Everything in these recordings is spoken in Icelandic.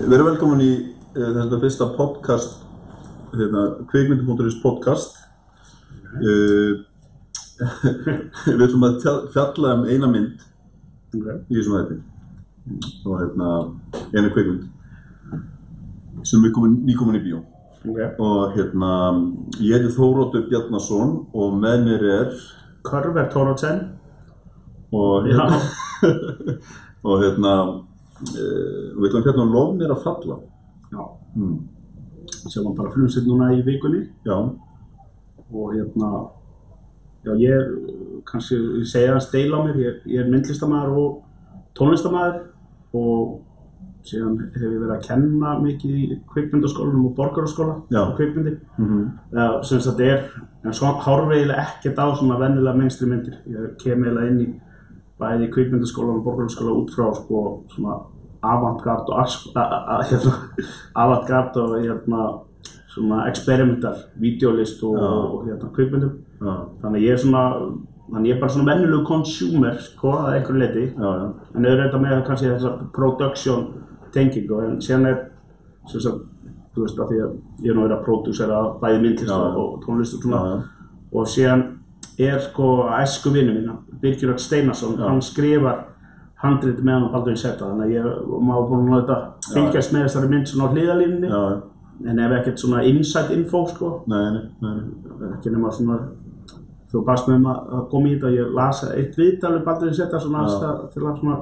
Verið velkomin í uh, þetta fyrsta podcast, hérna, kvikmyndi.is podcast. Uh, við ætlum að fjalla um eina mynd Okay. í þessum hætti. Og hérna, eina kvikmynd sem er komin, nýkomin í bíó. Okay. Og hérna, ég heiti Þóróttur Bjarnason og með mér er, Körver Tórótsen. og Já. og hérna, við ætlum að fjalla um Lof mér að falla. Já. Mm. Sem var bara frumsett núna í vikunni. Já, Og hérna, já ég er, kannski, segja að steila á mér, ég, ég er myndlistamæður og tónlistamæður og síðan hef ég verið að kenna mikið í kvikmyndaskólanum og borgaraskóla og kvikmyndi. mhm, Það sem þetta er, en svo eiginlega ekkert á svona vennilega mainstream myndir. Ég kem eiginlega inn í bæði kvikmyndaskólan og borgarskóla út frá sko svona avantgard og hérna, avantgard og hérna svona experimental, videolist og, Já. og hérna kvikmyndum. já, Þannig ég er svona, þannig ég er bara svona vennilegu consumer sko að einhverju leiti. já. En auðvitað með kannski þessa production tengingu en síðan er sem sagt, þú veist að því að ég er nú verið að prodúsera bæði myndlist og, tónlist og svona og síðan er sko æsku vinnu mín, Birgir Öll Steinarsson, hann skrifar handrit meðan á Baldurinn Setta þannig að ég og maður búin að fylgjast með þessari mynd svona á já. en ef ekkert svona inside info sko. Nei, nei, nei, ekki nema svona þú baðst með um að að koma í þetta. Ég las eitt viðtal við Baldurinn Setta svona Já. aðstæð til að svona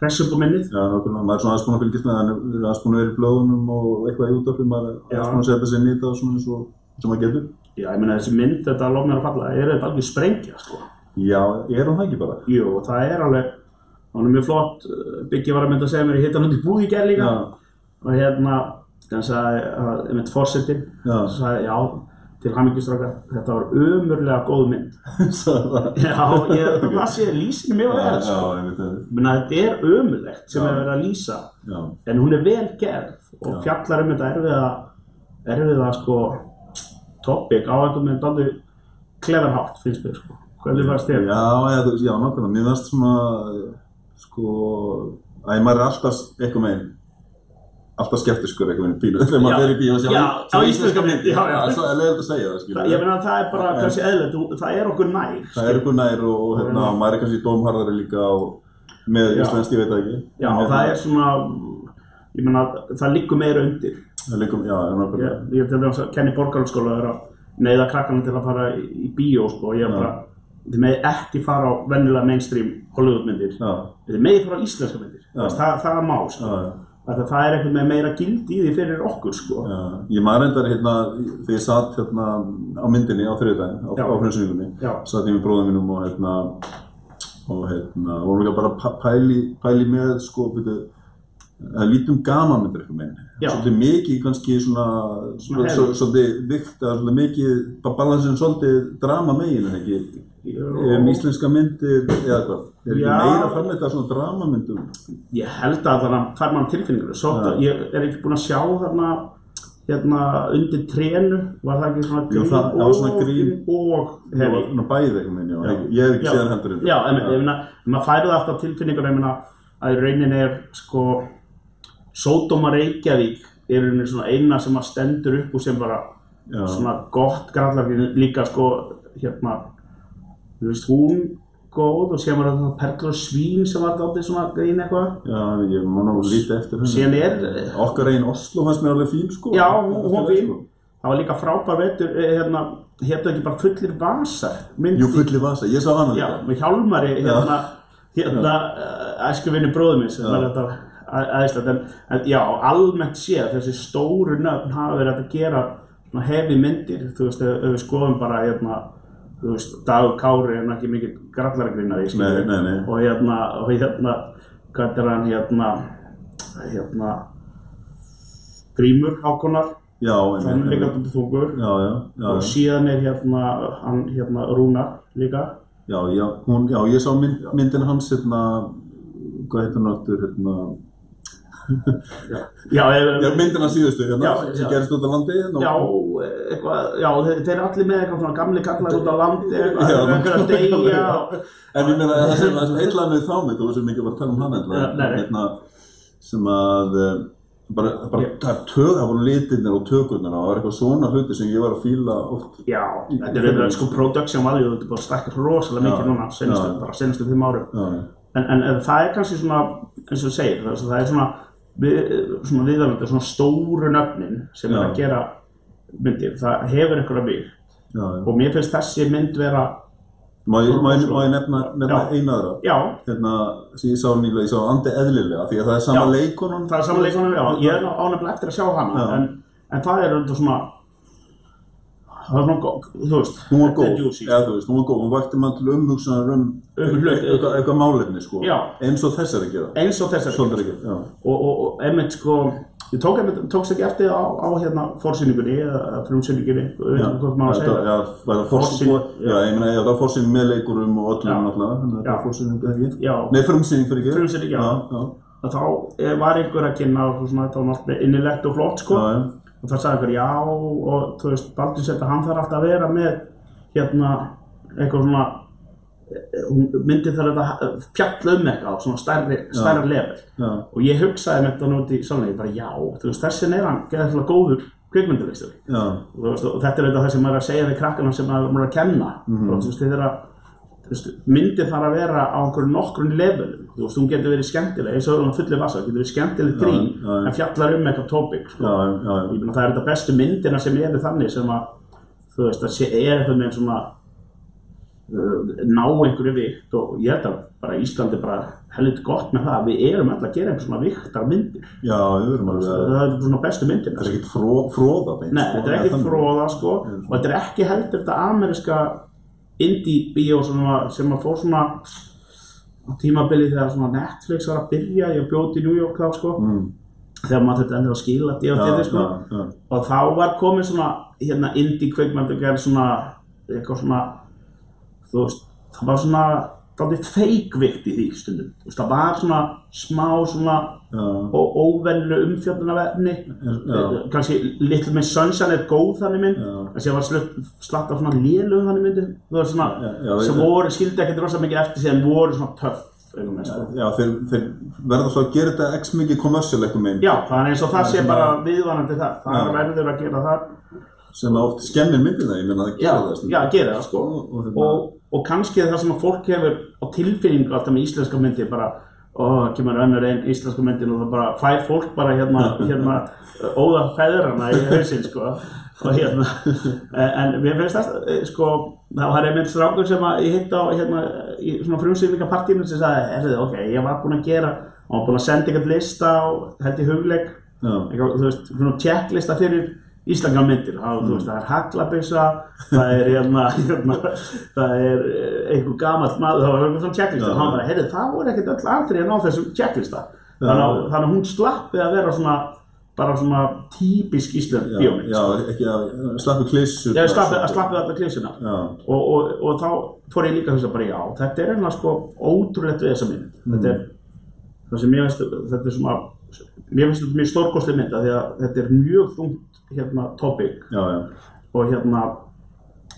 hressa upp á minnið. Já. Maður er svona aðeins búinn að fylgjast með það, hann er aðeins búinn að vera í blöðunum og eitthvað í útvarpi, maður er aðeins búinn að setja í þetta og svona eins og sem maður getur. Já, ég meina þessi mynd, þetta lof mér að falla, er þetta alveg sprengja, sko. Já, er hann það ekki bara. Jú, það er alveg, hún er mjög flott, uh, Biggi var að mynda að segja mér, ég hitt hann í búð í gerð líka. Já, Og hérna, hann sagði, að, ég mynd fórsetin, Já. sagði, já, til hamingjustrákar, þetta var umurlega góð mynd. Já, ég, það sé lýsinu mjög vel, sko. meina, þetta er umurlegt sem Já. er verið að lýsa, Já, en hún er vel gerð og fjallar um þetta erfiða, erfiða, sko, topic á einhvern veginn daldi klefarhátt, finnst mér, sko. Hvernig varst þér? já, já, þú- já, nákvæmlega. Mér finnst svona, sko, að maður er alltaf eitthvað meginn, alltaf skeptiskur eitthvað meginn bílu, þegar Já. maður fer í bílu og Já, á íslenska mynd, já, já. Það er leiðilegt að segja það, Það, skilur. ég meina það er bara En- kannski eðlilegt, það er okkur nær. Það er eitthvað nær og, og hérna, Já. maður er kannski dómharðari líka og með Já. íslenskt, ég veit það ekki. Já, það hérna, er svona, ég meina það liggur meira undir. Það liggur, já, já, Ég, ég til dæmis að kenni borgarhaldsskóla er að neyða krakkana til að fara í, bíó, sko, og ég er bara, þið með ekki fara á vennilega mainstream Hollywoodmyndir, þið með fara á íslenska myndir. Þess, það, það er má, sko. já, já. Það, er eitthvað með meira gildi í því fyrir okkur, sko. Ég maður reyndar hérna, þegar ég satt hérna á myndinni á þriðdæðin, á, á Já. satt ég með bróðum mínum og hérna, og hérna, vorum líka bara að pæ- pæli, pæli með, sko, byrju, að lítum gaman myndir eitthvað minn. Já. Svolítið mikið kannski svona, svolítið vikt, að svolítið mikið, balansin svolítið drama megin en ekki, um íslenska myndir eða hvað. Er ekki meira framleita svona dramamyndum? Ég held að þannig fær mann tilfinningur. Svo Já. ég er ekki búinn að sjá þarna hérna undir trénu, var það ekki svona Jú, það- það var svona grín- og hefi. Svona bæði eitthvað minn, já. Já. Ég hef ekki séð en Já, en maður færið alltaf tilfinningur, að í rauninni er, sko, Sódóma Reykjavík er í eina sem að stendur upp úr sem bara Já. svona gott grallar líka, sko, hérna, þú veist, hún góð og síðan var það Perlur og Svín sem var dálítið svona grín eitthvað. Já, ég má ná lítið eftir henni. Síðan er, Okkar einn Oslo fannst mér alveg fín, sko. Já, hún var fín. Sko. Það var líka frábær vetur, eh, hérna, hérna ekki bara fullir vasar, myndi. Jú, fulli vasa, ég sá hana Já, líka. með hjálmari, hérna, hérna, uh, æsku vinni bróðum minn sem Já. var þetta aðeinslega, en, en já, almennt séð, þessi stóru nöfn hafa verið að gera hefi myndir, þú veist, ef, við skoðum bara, hérna, þú veist, Dagur Kári er ekki mikið grallargrínari, Nei, nei, nei. og hérna, og hérna, hvað er hann, hérna, hérna, Grímur Hákonar, hann einmitt, líka já, já. og síðan er hérna, hann, hérna, Rúnar líka, Já, já, hún, já, ég sá mynd, myndin hans, hérna, hvað heitir hún aftur, hérna, já, já, myndin hans síðustu, hérna, Já, sem já. gerist út á landi, hérna. Já, og- eitthvað, já, þeir, eru allir með eitthvað svona gamli kallar út á landi, eitthvað, Já, eitthvað að deyja. En ég meina, það sem, sem heitlaði mig þá mynd, og sem mikið var að tala um Já, nei, nei. hérna, sem að, eh, bara, bara það tög, það voru litirnir og tökurnar og það var eitthvað svona hluti sem ég var að fíla oft Já, þetta er auðvitað sko production value, þetta er bara stækkar rosalega mikið Já, núna, senastu, já. bara senastu fimm árum. já, En, en, en það er kannski svona, eins og segir, það er svona, við, svona stóru nöfnin sem er Já. að gera myndir, það hefur einhverja bygg. Og mér finnst þessi mynd vera, Má ég, má ég, má ég nefna, nefna Já. eina aðra já, hérna, sem ég sá nýlega, ég sá Andi Eðlilega því að það er sama Já. leikonun það er samanleikunum, já, ég er ánefnilega eftir að sjá hana, en, en það er auðvitað svona, það er svona, gó- þú veist, hún var er góð, ja, þú veist, hún var góð hún vakti mann til umhugsanar um, Um eitthvað, eitthvað málefni sko. Já. eins og þessari gera eins og þessari. Ekki, já. og, og, og einmitt sko ég tók tókst ekki eftir á, á hérna fórsýningunni eða Já, veitum hvað maður segja já, var það forsýning, Forsýning, já, ég meina, það var forsýning með leikurum og öllum náttúrulega, var forsýning, eða ekki? Nei, frumsýning fyrir ekki? Frumsýning, já. þá eh, var einhver að kynna þetta var náttúrulega innilegt og flott sko og það sagði einhver já og þú veist, Baldur setja hann þarf alltaf að vera með hérna eitthvað svona eh, myndi þarf að fjalla um eitthvað á svona stærri, stærra level. Já, og ég hugsaði með þetta núti í sannleik bara já, þú veist, þessin er hann geðað góður kvikmyndulegstur já, og, þetta er auðvitað það sem maður er að segja við krakkana sem maður er að kenna. Mhm. og þú veist, þeir að þú veist, myndin þarf að vera á einhverjum nokkrun levelum, þú veist, hún getur verið skemmtileg eins og hún fulli vasa, getur verið skemmtileg grín já, já. en fjallar um eitthvað tópik sko. já, ég meina það er þetta bestu myndina sem eru þannig sem að þú veist, það er eitthvað með svona uh, ná einhverju vikt og ég held að bara Íslandi bara heldur gott með það, við erum alltaf að gera einhver svona viktar myndir já, við verum alveg að, það er svona bestu myndina það er ekkert fró, fróða beint, Nei, sko, þetta er eða ekki þannig. fróða sko og þetta er ekki heldur þetta ameríska indie bíó sem að fór svona á tímabili þegar Netflix var að byrja ég bjóti í New York þá sko. Mm, þegar maður þetta endur að skila já, DFT sko. já, já, og þá var komið svona hérna indie kveikmyndu gerð svona eitthvað svona þú veist, það var svona dálítið feikvikt í því stundum. Þú veist, það var svona smá svona og óvennu umfjöldunarverðni já. kannski Little Miss Sunshine er góð þannig mynd. Þessi var slatt af svona lélugum þannig myndi þú veist svona, sem voru, skildi ekkert rosa mikið eftir síðan voru svona töff sko. Já, þeir, þeir verða svo að gera þetta x mikið kommersial eitthvað meginn já, það er eins og það sé bara viðvanandi það það verður að gera það. Sem að oft skemmir myndina, ég meina að gera það já, gera það sko Og- og og, og kannski það sem að fólk hefur á tilfinningu alltaf með íslenska myndi bara, ó, kemur önnur einn íslenska myndin og það bara fær fólk bara hérna, hérna óða feðrana í hausinn sko. Og hérna en mér finnst þetta sko það var einmitt strákur sem að ég hitt á hérna í svona frumsýningapartínu sem sagði, erðu, ok, ég var búinn að gera og var búinn að senda eitthvað lista á held í hugleik eitthvað, þú veist, svona checklista fyrir íslenska myndir, það, þú veist, það er haglabissa, það er hérna, hérna það er eh, einhver gamall maður, það var eitthvað svona checklista, Já. og hann bara, heyrðu, það voru ekkert öll atriðin á þessum checklista, að, þannig að hún slappið að vera svona, bara svona típisk íslensk já, bíómynd, já, sko. ekki að slappu slappið, að slappið allar klísuna. Já, Og, og, og þá fór ég líka að hugsa bara, já, þetta er einhvað sko ótrúlegt við þessa mynd. Þetta er, það sem ég veist, þetta er svona, mér finnst þetta mjög stórkostlega mynd af því að þetta er mjög þungt hérna topic. Já, já, og hérna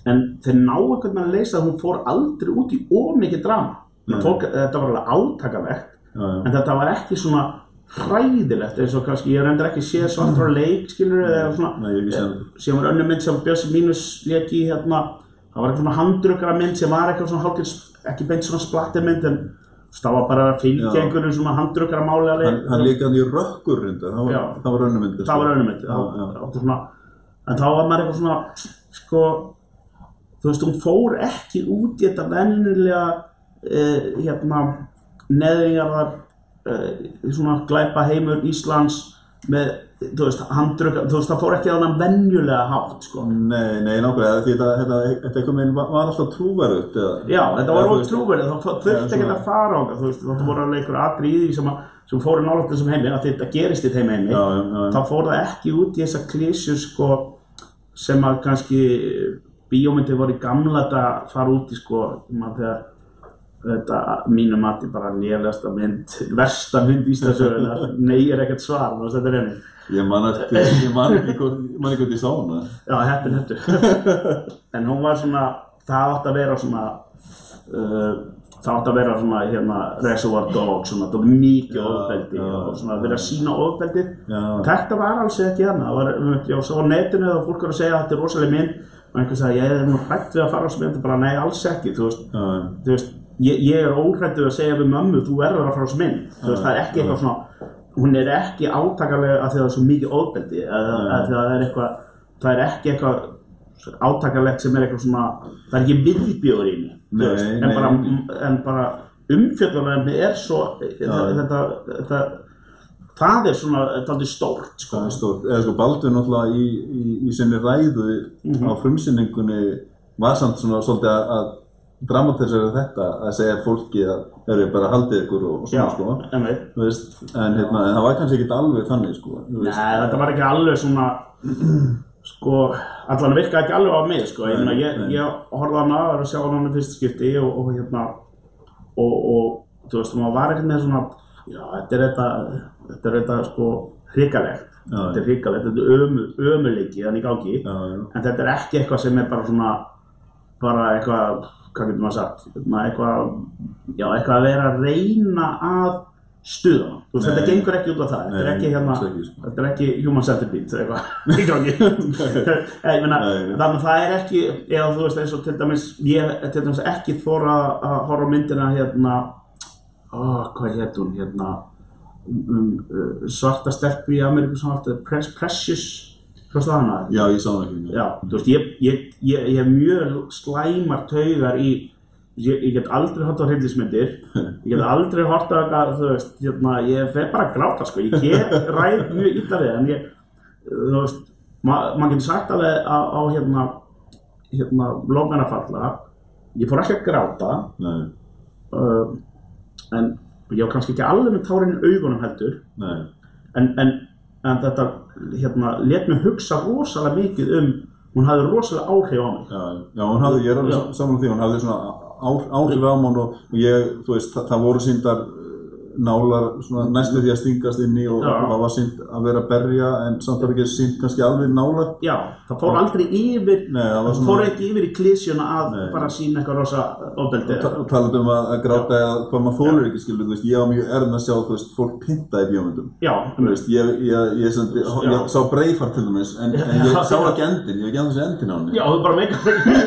en þeir ná einhvern veginn að leysa að hún fór aldrei út í ómikið drama. Fólk, þetta var alveg átakavert já, en þetta var ekki svona hræðilegt eins og kannski ég reyndar ekki séð svartur leik skilur eða svona sem var önnur mynd sem Björsi Mínus leik í hérna það var eitthvað svona handrukkara mynd sem var eitthvað svona hálfgeir ekki beint svona splattermynd en var bara að fylgja Já. einhverju svona handrukkara máli að Hann, hann líka hann í rökkur reyndar, það var, myndi það var var svona, en þá var maður eitthvað svona sko þú veist, hún fór ekki út í þetta vennilega uh, hérna neðingarðar uh, svona glæpa heimur Íslands með, þú veist, handrukka þú veist, það fór ekki á þannig venjulega hátt sko. Nei, nei, nákvæmlega, því þetta, þetta, þetta eitthvað meginn var, alltaf trúverðut Já, þetta var veist, trúverið, það þurfti ekki að fara á það, þú veist, það voru alveg einhver atri í því sem, að, sem fóru nálægt þessum heimi, að þetta gerist í þeim heimi, Já, já, já, þá fór það ekki út í þessa klísjur sko, sem að kannski bíómyndi voru gamla þetta að fara út í sko, maður þegar þetta mínu mati bara lélegasta mynd, versta mynd Íslandsögunar, nei er ekkert svar, veist, þetta henni. Ég man ég ekki hvort, ég ég sá hana. Já, heppin heftur. en hún var svona, það átti að vera svona, uh, það átti að vera svona hérna reservoir dog, svona það var mikið ofbeldi og svona verið að sína ofbeldi þetta var alls ekki þannig það var, um, já, svo á netinu þá fólk var að segja að þetta er rosalega mynd og einhver sagði ég er nú hrætt við að fara á þessu mynd. Og bara nei alls ekki. Þú veist ég, ég er óhrættu að segja við mömmu þú verður að fara á þessu mynd þú veist, það er ekki eitthvað svona hún er ekki átakalega að því að það er svo mikið Nei. að að það er eitthvað það er ekki eitthvað átakalegt sem er eitthvað svona það er ekki viðbjóður í veist, en, bara, bara umfjöldunarefni er svo þetta, þetta, þetta það er svona daldið stórt sko. það er stórt. Eða sko Baldur náttúrulega í, í, í sinni ræðu Mhm. á frumsynningunni var samt svona svolítið að dramatisera þetta að segja fólki að þeir eru bara haldið ykkur og, og Já, svona sko. veist, en, hérna, það var kannski ekki alveg þannig sko. Nei, þetta var ekki alveg svona sko, allan virkaði ekki alveg á mig sko, Nei, ég, nei. ég horfði hana, var að sjá hana í fyrsta skipti og, og hérna og, og þú veist, maður var ekkert með svona já, þetta er þetta þetta er þetta sko hrikalegt þetta er hrikalegt, þetta er ömu, ömuleiki þannig í gangi, Já, já. en þetta er ekki eitthvað sem er bara svona bara eitthvað, hvað getur maður sagt? Hérna, eitthvað, já, eitthvað að vera að reyna að stuða hann, þú veist, þetta gengur ekki út af það. Þetta er ekki hérna, sko. þetta er ekki human centipede eitthvað. Í gangi. Ég meina, þannig að það er ekki eða þú veist eins og til dæmis ég er til dæmis ekki þóra að horfa á myndina hérna ó, hvað hétt hún, hérna um, um, uh, svarta stelpu í Ameríku sem alltaf Precious, Hvað stóð hana? Já, ég sá það ekki. Já, þú veist, ég, ég, ég, ég hef mjög slæmar taugar í ég, get aldrei hort á hryllismyndir ég get aldrei hort á eitthvað, þú veist, hérna, ég fer bara að gráta, sko, ég get ræð mjög illa við, en ég, þú veist, ma maður getur sagt alveg á, á hérna, hérna, lóngarnafalla, ég fór ekki að gráta, uh, en ég var kannski ekki alveg með tárin í augunum heldur, en, en, en þetta hérna, let mig hugsa rosalega mikið um hún hafði rosalega áhrif á mig. Já, já, hún hafði, ég er alveg saman á því, hún hafði svona áhrif á mann og, ég, þú veist, það, það voru síndar nálar svona næstu því að stingast inn í og Já. það var sínd að vera að berja en samt var ekki sínd kannski alveg nálar. já, það fór aldrei yfir Nei, það það svona- fór ekki yfir í klísjuna að Nei. bara sína eitthvað rosa ofbeldi Og, ta og talað um að, að gráta eða hvað maður þólar ekki, skilur, þú veist, ég var mjög erðin að sjá, veist, fólk pinta í bjómyndum. veist, ég, ég, ég, ég sá Breifart til dæmis, en, en ég sá ekki endin, ég ekki endin þessi endin á henni. já, þú bara meika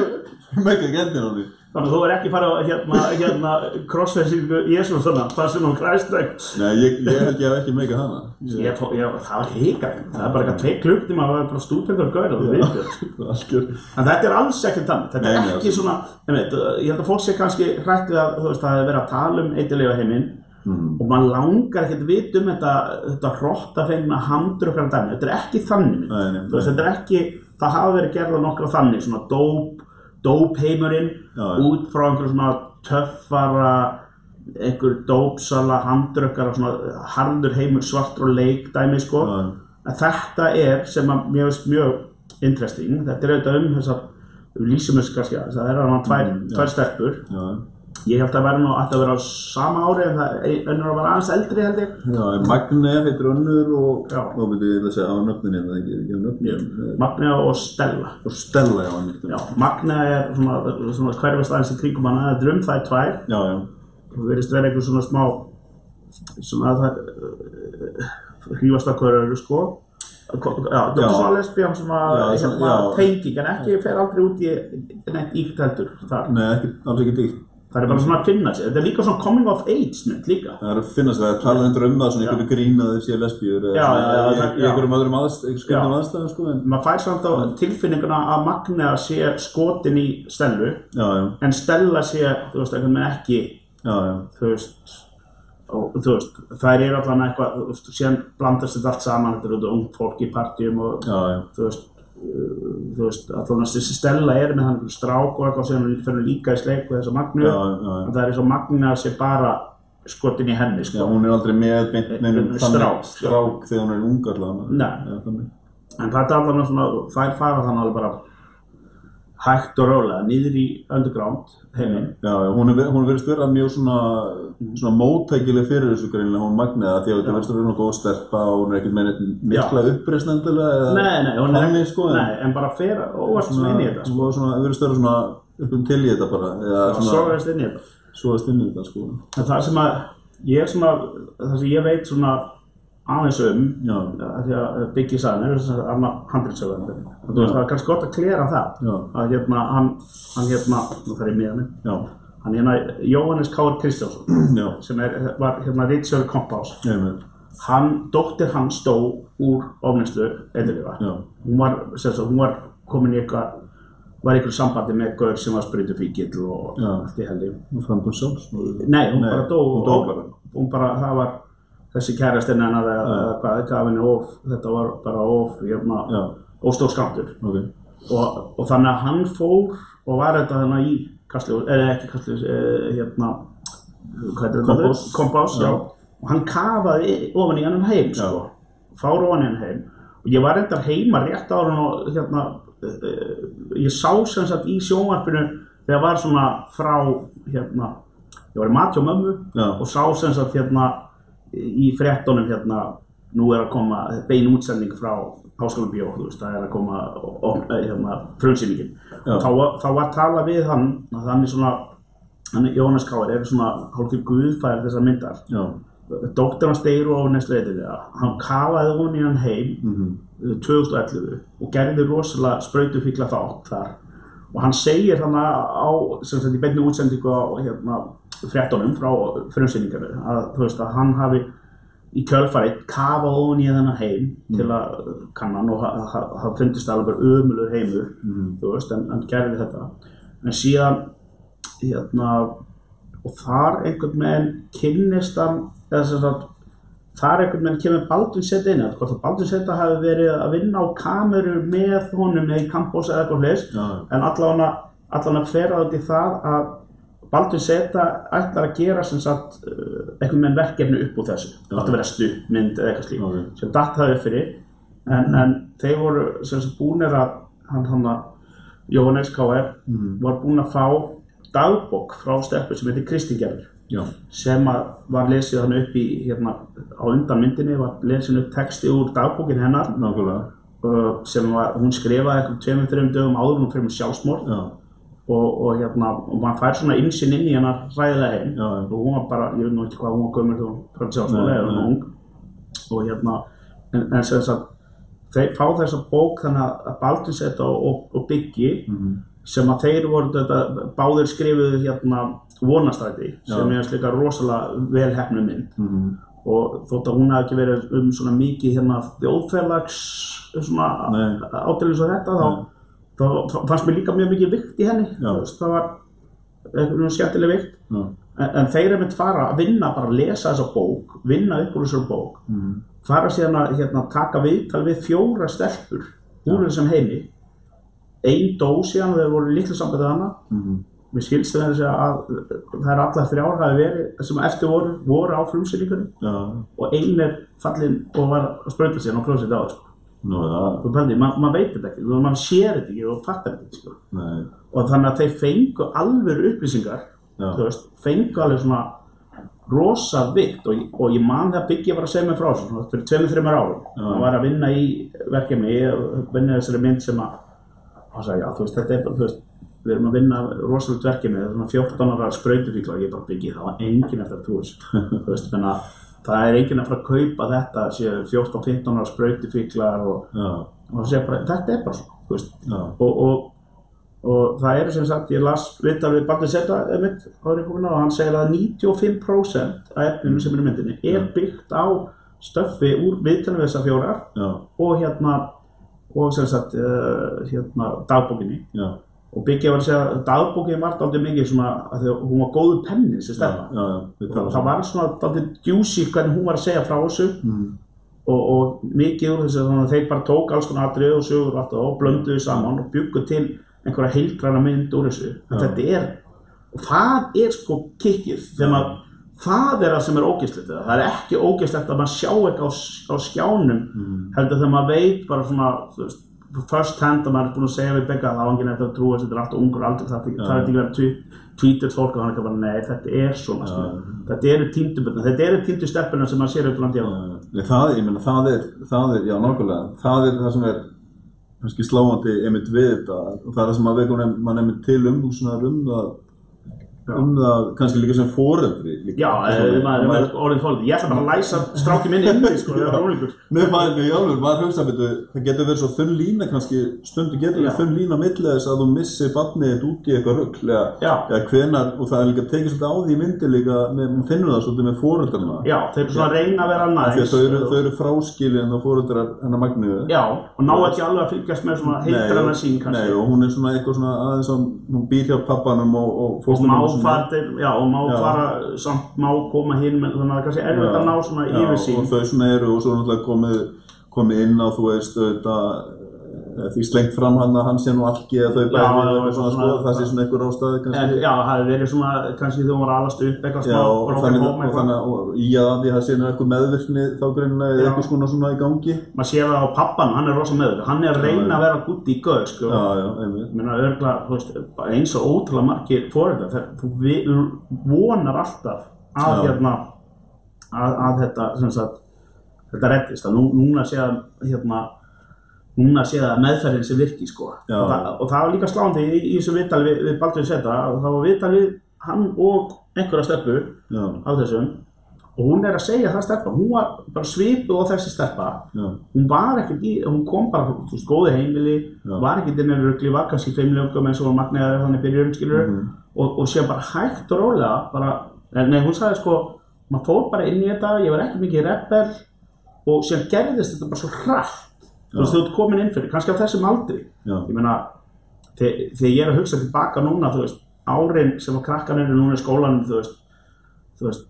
Mega ekki endin á henni. Þannig að þú er ekki farið að hérna, hérna crossfacing Jésu og svona, það sem hún kræstræk Nei, ég, ég held ég hef ekki mega hana. ég, fó- ég, það var híkar það er bara eitthvað tvei klukktíma það var bara stúpengur gaur og þú veitur. En þetta er alls ekkert þannig, þetta er ekki svona, veit, ég held að fólk sé kannski hrætt við að, það hefur verið að tala um eitthvað heiminn Mm. og maður langar ekkert vita um þetta, þetta hrotta fengna handur okkar dæmi, þetta er ekki þannig. Þetta er ekki, það hafa verið gerða nokkra þannig, svona dóp, dópheimurinn, út frá einhverjum svona töffara, einhver dópsala, handrökkar harður heimur svartur og leik dæmi, sko. Þetta er sem að mér finnst mjög interesting, þetta er auðvitað um þessar, við lýsum þessu kannski aðeins, það er hann tvær, Mm, tvær stelpur, Já, ég held að nú ætti að vera á sama ári en það önnur að vera aðeins eldri held ég. já, Magnea heitir önnur og, Já. og myndi ég að segja á nöfnin hérna, ekki, ekki á nöfnin. Magnea og Stella. Og Stella, já, hann Já, Magnea er svona, svona hverfast aðeins í kringum hana, þetta er um það tvær, Já, já, og verðist vera einhver svona smá, svona að það hrífastakörur, sko. Ko- Já, þetta Já. er svona lesbíðan sem að Já, já. tenging, en ekki fer aldrei út í neitt íkt heldur nei, alls ekki dýrt. Það er bara svona að finna sig. Þetta er líka svona coming of age mynd líka. Það er að finnast það, það er talað undir um það, svona einhverju grín að þeir séu lesbíur eða einhverjum öðrum aðstæðum, aðstæðum, sko, en Maður fær samt á tilfinninguna að Magnea sé skotin í Stellu, já, já, en Stella sé, þú veist, einhvern veginn ekki, já, þú veist, og þú veist, þær eru allan eitthvað, þú veist, síðan blandast þetta allt saman, þetta eru þetta ung fólk í partíum og, þú veist, þú veist, allan þessi Stella er með hann strák og eitthvað sem fyrir líka í sleik og þessa Magneu, já, já, já. en það er eins og Magnea sé bara skotin í henni, Já, sko. hún er aldrei með neinum Strák, þannig sko. strák þegar hún er ung allavega. Nei. Já, þannig. En þetta er allan svona, þær fara þannig alveg bara hægt og rólega, niður í underground heiminn. Já, já, hún er, ver- hún er verið vera mjög svona, svona móttækileg fyrir þessu greinilega, hún Magnea, því að þetta verðist að vera góð stelpa og hún er ekkert með mikla uppreist endilega eða Nei, nei, hún er sko, en nei, en bara fer óvart svona inn í þetta, sko. Svona, svona, verðist vera svona upp um til í þetta bara, Það svona, sogast inn í þetta. svo að stinni þetta sko. En það sem að ég er svona, það sem ég veit svona aðeins um, Já. að því að mér, þess að annar handriðsögðandi, það er kannski gott að klera það, Já. að hérna, hann, hann hérna, nú þarf ég með hann, Já, hann hérna, Jóhannes K. Kristjánsson, já, sem er, var hérna Rittsjörn Kompás, hann, dóttir hann stó úr eitthvað, já, hún var, sagt, hún var komin í eitthvað, var í einhverju sambandi með gaur sem var sprutufíkill og Já. allt í og sjálfs. Nei, hún bara dó. Hún dó bara. Hún bara, það var þessi kærastinn hennar eða eða hvað, gaf henni of, þetta var bara of, hérna, Já, óstór skamtur. ok, Og, og þannig að hann fór og var þetta þannig í Kastljós, eða ekki Kastljós, eh, hérna, hvað heitir þetta? Kompás. Kompás, já. Já. Og hann kafaði ofan í hann heim, sko. Fár ofan í hann heim. Og ég var reyndar heima rétt ára og hérna, uh, ég sá sem sagt í sjónvarpinu þegar var svona frá, hérna, ég var í mat hjá mömmu Já. og sá sem sagt hérna í fréttunum hérna, nú er að koma bein útsending frá Háskóla Bjó, þú veist, það er að koma og, hérna, frumsýningin. Þá, var- þá var talað við hann, er svona, hann er Jónas Káir, er svona hálfur guðfæri þessar myndar. já, Dóttir hans deyru á næstu eitthvað, hann kafaði hún í hann heim mhm, 2011 og gerði rosalega sprautufíkla þátt þar og hann segir hann á, sem sagt, í beinni útsendingu á hérna, fréttunum frá frumsýningarnu að þú veist að hann hafi í kjölfarið kafað ofan í þennan heim til að kannan og það fundist alveg ömulur heimur mhm, þú veist, en hann gerði þetta. En síðan hérna og þar einhvern veginn kynnist hann eða sem sagt þar einhvern veginn kemur Baldvin Seta inn hvort að Baldvin Seta hafi verið að vinna á kameru með honum í kampós eða eitthvað hlis já, en allan að fer át í það að Baldvin Seta ætlar að gera sem sagt uh, einhvern veginn verkefni upp úr þessu Já. átti að vera stuðmynd eða eitthvað slík Ok. sem datt það upp fyrir en, en þeir voru sem sagt búnir að hann hann að Jóhannes K.R. mhm, var búinn að fá dagbók frá stelpu sem heitir Kristingerður já, sem var lesið hann upp í hérna á undan myndinni var lesið upp texti úr dagbókin hennar. Nákvæmlega, uh, sem var, hún skrifaði eitthvað tveimur, þreim dögum áður hún fyrir sjálfsmorð. Já, og, og hérna, maður fær svona insinn inn í hennar ræðilega heim. Já, og hún var bara, ég veit nú ekki hvað hún var gömur þegar hún fyrir sjálfsmorð Nei, eða hún ung. Og hérna, en, en sem sagt þeir fá þessa bók þannig að- Baldvin Seta og, og, og Biggi. Mhm, sem að þeir voru þetta, báðir skrifuðu hérna vonastræti sem er slika rosalega vel hefnu mynd. Mhm, og þótt að hún hafi ekki verið um svona mikið hérna þjóðfélags svona ádælu svo þetta þá, þá, þá fannst mér líka mjög mikið vikt í henni veist, það var einhvern veginn skemmtileg vikt. En, en þeir er mynd fara að vinna bara að lesa þessa bók vinna úr þessar bók. Mhm, fara síðan að hérna, taka viðtal við fjóra stelpur úr þessum heimi ein dó síðan og þeir voru litlu sambandið hana. Mhm, Mér skilst það að, að það er allar þrjár hafi verið sem eftir voru, voru á frumsýningunni. Já, og ein er fallin og var að sprauta sér og nú er það, Þú pældi, maður ma veit þetta ekki, maður sér þetta ekki og fattar þetta ekki sko. og þannig að þeir fengu alveg upplýsingar þú veist, fengu alveg svona rosa vitt og, og ég man það byggja bara að segja mig frá þessu fyrir tveimur, þreimur árum. Já. hann var að vinna í verkefni og vinna þessari mynd sem að hann sagði, já þú veist, þetta er bara, þú veist við erum að vinna rosalegt verkefni það er svona 14 ára sprautufíkla og ég bara byggi það var enginn eftir að þú veist, þannig að það er enginn að fara að kaupa þetta séu 14-15 ára sprautufíklar og, og bara, þetta er bara svona þú veist, og, og, og það er sem sagt, ég las viðtal við Baldur Seta mitt, árið komin á, og hann segir að 95% af efninu sem er myndinni er byggt á stöffi úr viðtalinu við þessar fjórar og hérna og sem sagt uh, hérna dagbókinni. Já, og Byggja var að segja að dagbókinni var dálítið mikið svona að því að hún var góðu penni þessi já, stefna og það var svona dálítið djúsi hvernig hún var að segja frá þessu. Mhm, og, og mikið úr þessu þannig að þeir bara tók alls konar atrið og sögur og allt og blönduðu saman og byggu til einhverja heilgræna mynd úr þessu. En þetta er, og það er sko kikkið, þegar maður það er það sem er ógeðslegt við það, er ekki ógeðslegt að maður sjá eitthvað á, á skjánum mhm, heldur þegar maður veit bara svona veist, first hand að maður er búin að segja við begga að það var enginn eftir að trúa þetta er alltaf ungur aldur það, er ekki verið að tweetet fólk og hann ekki bara nei þetta er svona skilur. þetta eru tínduböldna, þetta eru tíndustelpuna sem maður sér landi á Nei, það, ég meina, það er, það er, já, nákvæmlega, það er það sem er kannski sláandi einmitt við þetta. Og það er það sem að veikum mann einmitt til um um það það kannski líka sem foreldri líka. Já, eða maður er orðin fólk. Ég ætla bara að læsa stráki minni inni, sko, það er ólingur. Nei, maður, nei, alveg, maður hugsa að það getur verið svo þunn lína kannski, stundu getur Já. verið þunn lína milli þess að þú missir barnið þitt út í eitthvað rugl eða, Já. hvenar, og það er líka tekið svolítið á því myndi líka, maður finnur það svolítið með foreldrarna Já, þeir eru svona að reyna að vera Því að næs. þau eru, eru fráskilin þá foreldrar hennar Magniðu Já, og ná ekki alveg að fylgjast með svona heitræna sín Nei, kannski. og hún er svona eitthvað svona aðeins að hún býr hjá pappanum og, og Til, já, og má Já. fara, samt má koma hinn, þannig að það er kannski erfitt að ná svona Já, yfir sín. og þau svona eru og svo náttúrulega komið, komið inn á þú veist auðvitað því slengt fram hann að hann sé nú algi eða þau Já, bæði já, eitthvað svona, sko, það sé svona einhver ástæði kannski já, það hefði verið svona, kannski hún var alast upp, eitthvað Já, smá og þannig, home og eitthvað. þannig og í að því það sé nú eitthvað meðvirkni þá greinlega eða Já. eitthvað svona svona í gangi Maður sér það á pappan, hann er rosa meður. Hann er að reyna að vera gutt í göð, sko. Já, já, einmitt Ég meina, örgla, þú veist, eins og ótrúlega margir fóreldrar, þegar þú vonar alltaf að, Já. hérna, að, að þetta, þetta reddist, að nú, núna sé að, hérna, núna sé að meðferðin sem virki, sko. Já. Og, það, og það var líka sláandi í, í þessu viðtali við, við Baldur Seta, og það var viðtali við hann og einhverja steppu Já, á þessum, og hún er að segja það steppa, hún var bara svipuð á þessi steppa, já, hún var ekkert í, hún kom bara þú veist, góði heimili, var ekkert inn í rugli, var kannski fimmlögum eins og magniðar þannig byrjun, skilur, Mhm. og, og sé bara hægt og rólega, bara, nei, hún sagði sko, maður fór bara inn í þetta, ég var ekki mikið rebel, og síðan gerðist þetta bara svo hratt, þú veist, Já. þú ert komin inn fyrir, kannski á þessum aldri, já, ég meina, þe- þegar ég er að hugsa tilbaka núna, þú veist, árin sem að krakkan eru núna í skólanum, þú veist, þú veist,